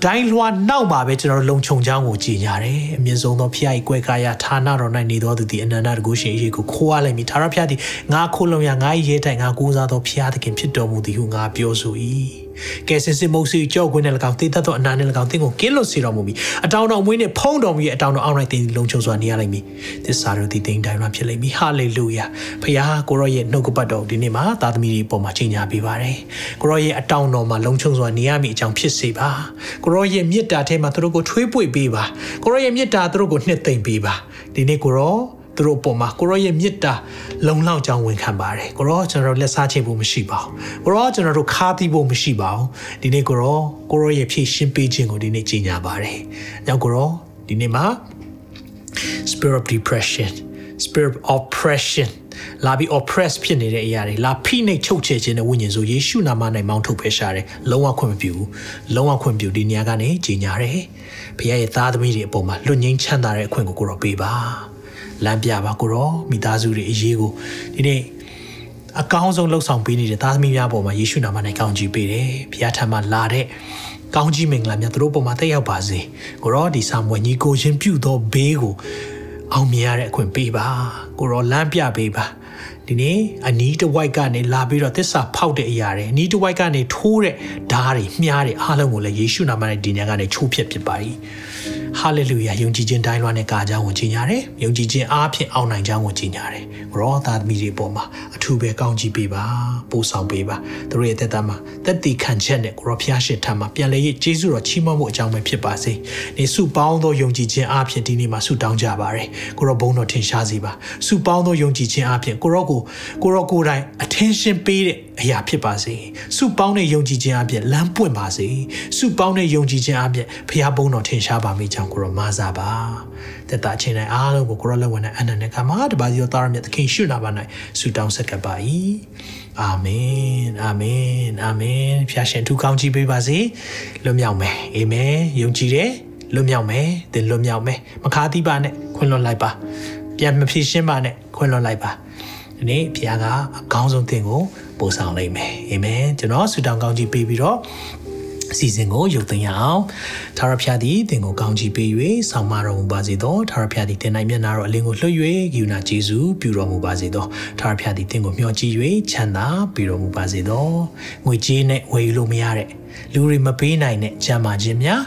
ဒိုင်းလွှာနောက်မှာပဲကျွန်တော်လုံခြုံချောင်းကိုကြည်ညာတယ်အမြင့်ဆုံးသောဖခင်၏ကွယ်ကာယဌာနတော်၌နေတော်သူသည်အနန္တတကုရှင်၏ကိုခိုးရလိမ့်မည်သာရဖခင်သည်ငါခိုးလုံရငါ၏ရဲတိုင်ငါကိုးစားသောဖခင်သခင်ဖြစ်တော်မူသည်ဟုငါပြောဆို၏ ကဲစင်စစ်မုတ်စီကြောက်ခွင်းနဲ့၎င်းတေးသက်သောအနာနဲ့၎င်းတင်းကိုကင်းလွတ်စေတော်မူမည်အတောင်တော်မွေးနဲ့ဖုံးတော်မူရဲ့အတောင်တော်အောက်၌တင်းလုံခြုံစွာနေရလိမ့်မည်သစ္စာတော်တည်တင်းတိုင်းမှာဖြစ်လိမ့်မည်ဟာလေလုယာဖခင်ကိုရောရဲ့နှုတ်ကပတ်တော်ဒီနေ့မှာသားသမီးတွေပေါ်မှာချိန်ညာပေးပါတယ်ကိုရောရဲ့အတောင်တော်မှာလုံခြုံစွာနေရမည်အကြောင်းဖြစ်စေပါကိုရောရဲ့မေတ္တာထဲမှာသူတို့ကိုထွေးပွေပေးပါကိုရောရဲ့မေတ္တာသူတို့ကိုနှစ်သိမ့်ပေးပါဒီနေ့ကိုရော သူတို့ပုံမှာကိုရောရဲ့မေတ္တာလုံလောက်ကြောင်းဝန်ခံပါတယ်ကိုရောကျွန်တော်တို့လက်စားချိန်ဖို့မရှိပါဘူးကိုရောကျွန်တော်တို့ခါးသီးဖို့မရှိပါဘူးဒီနေ့ကိုရောကိုရောရဲ့ဖြည့်ရှင်းပေးခြင်းကိုဒီနေ့ကြီးညာပါတယ်။နောက်ကိုရောဒီနေ့မှာ spirit of depression spirit of oppression လာပြီး oppress ဖြစ်နေတဲ့အရာတွေလာဖိနှိပ်ချုပ်ချယ်ခြင်းနဲ့ဝိညာဉ်ဆိုယေရှုနာမ၌မောင်းထုတ်ဖယ်ရှားတယ်လုံးဝခွင့်မပြုဘူးလုံးဝခွင့်ပြုဒီနေရာကနေကြီးညာတယ်ဘုရားရဲ့သားသမီးတွေအပေါ်မှာလွတ်ငင်းချမ်းသာတဲ့အခွင့်ကိုကိုရောပေးပါ လမ်းပြပါကိုရောမိသားစုတွေအရေးကိုဒီနေ့အကောင်းဆုံးလှုပ်ဆောင်ပေးနေတဲ့သားသမီးများပေါ်မှာယေရှုနာမ၌ကောင်းချီးပေးတယ်ဘုရားထံမှာလာတဲ့ကောင်းကြီးမင်္ဂလာများသူတို့ပေါ်မှာတက်ရောက်ပါစေကိုရောဒီဆာမွေညီကိုချင်းပြုသောဘေးကိုအောင်မြင်ရတဲ့အခွင့်ပေးပါကိုရောလမ်းပြပေးပါဒီနေ့အနီးတစ်ဝိုက်ကနေလာပြီးတော့သစ္စာဖောက်တဲ့အရာတွေအနီးတစ်ဝိုက်ကနေထိုးတဲ့ဓားတွေမြားတွေအားလုံးကိုလည်းယေရှုနာမနဲ့ဒီညကနေချိုးဖျက်ဖြစ်ပါ၏ ဟာလေလုယာယုံကြည်ခြင်းတိုင်းလွှားနဲ့ကာကြောင်းကိုကြီးညာတယ်ယုံကြည်ခြင်းအားဖြင့်အောင်နိုင်ကြောင်းကိုကြီးညာတယ်ရောသားသမီးတွေပေါ်မှာအထူးပဲကောင်းကြီးပေးပါပို့ဆောင်ပေးပါသူတို့ရဲ့သက်တာမှာသက်တည်ခံချက်နဲ့ကိုရောဖျားရှိထံမှာပြန်လဲရေးကျေးဇူးတော်ချီးမွမ်းမှုအကြောင်းပဲဖြစ်ပါစေနေစုပေါင်းသောယုံကြည်ခြင်းအားဖြင့်ဒီနေ့မှာဆုတောင်းကြပါရယ်ကိုရောဘုန်းတော်ထင်ရှားစေပါစုပေါင်းသောယုံကြည်ခြင်းအားဖြင့်ကိုရောကိုကိုရောကိုယ်တိုင် attention ပေးတဲ့ အရာဖြစ်ပါစေစုပေါင်းတဲ့ယုံကြည်ခြင်းအပြင်လမ်းပွင့်ပါစေစုပေါင်းတဲ့ယုံကြည်ခြင်းအပြင်ဖခင်ဘုန်းတော်ထင်ရှားပါမိကြောင်းကိုရောမာစားပါတက်တာချင်းတိုင်းအားလုံးကိုကိုရောလက်ဝင်တဲ့အနန္တကမှာတပါးစီတော်သားရမြတ်သခင်ရှုနာပါ၌ဆုတောင်းဆက်ကပ်ပါ၏အာမင်အာမင်အာမင်ဖခင်ရှင်ထူကောင်းကြီးပေးပါစေလွတ်မြောက်မယ်အာမင်ယုံကြည်တယ်လွတ်မြောက်မယ်သင်လွတ်မြောက်မယ်မခါသီးပါနဲ့ခွင့်လွတ်လိုက်ပါပြန်မဖြစ်ရှင်းပါနဲ့ခွင့်လွတ်လိုက်ပါ ဒီနေ့ဘုရားကအကောင်းဆုံးသင်ကိုပို့ဆောင်နိုင်မယ်အာမင်ကျွန်တော်ဆုတောင်းကောင်းကြီးပေးပြီးတော့အစီအစဉ်ကိုရုပ်သိမ်းရအောင်သာရဖျားသည်သင်ကိုကောင်းချီးပေး၍ဆောင်မတော်မူပါစေသောသာရဖျားသည်သင်၌မျက်နာတော်အလင်းကိုလွှတ်၍ဂိူနာကျေးဇူးပြုတော်မူပါစေသောသာရဖျားသည်သင်ကိုမျှော်ကြည့်၍ချမ်းသာပေးတော်မူပါစေသောငွေကြေးနဲ့ဝယ်ယူလို့မရတဲ့လူတွေမပေးနိုင်တဲ့ကြံမာခြင်းများ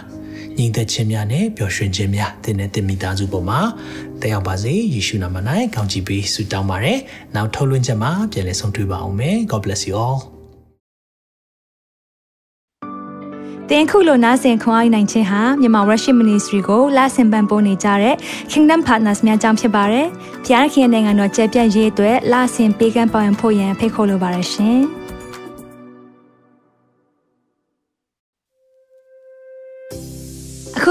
ညီသက်ခြင်းများနဲ့ပျော်ရွှင်ခြင်းများသင်နဲ့သင်မိသားစုပေါ်မှာတက်ရောက်ပါစေယေရှုနာမ၌ကောင်းချီးပေးဆုတောင်းပါရယ်နောက်ထုတ်လွှင့်ချက်မှာပြန်လည်ဆုံတွေ့ပါအောင်မယ် God bless you all တင်ခုလိုနာဆင်ခွန်အားနိုင်ခြင်းဟာမြန်မာ Worship Ministry ကိုလာဆင်ပန်ပိုးနေကြတဲ့ Kingdom Partners များအကြောင်းဖြစ်ပါတယ်။ဘုရားခင်နိုင်ငံတော်ကျယ်ပြန့်ရေးအတွက်လာဆင်ပေးကမ်းပောင်းဖို့ရန်ဖိတ်ခေါ်လိုပါတယ်ရှင်။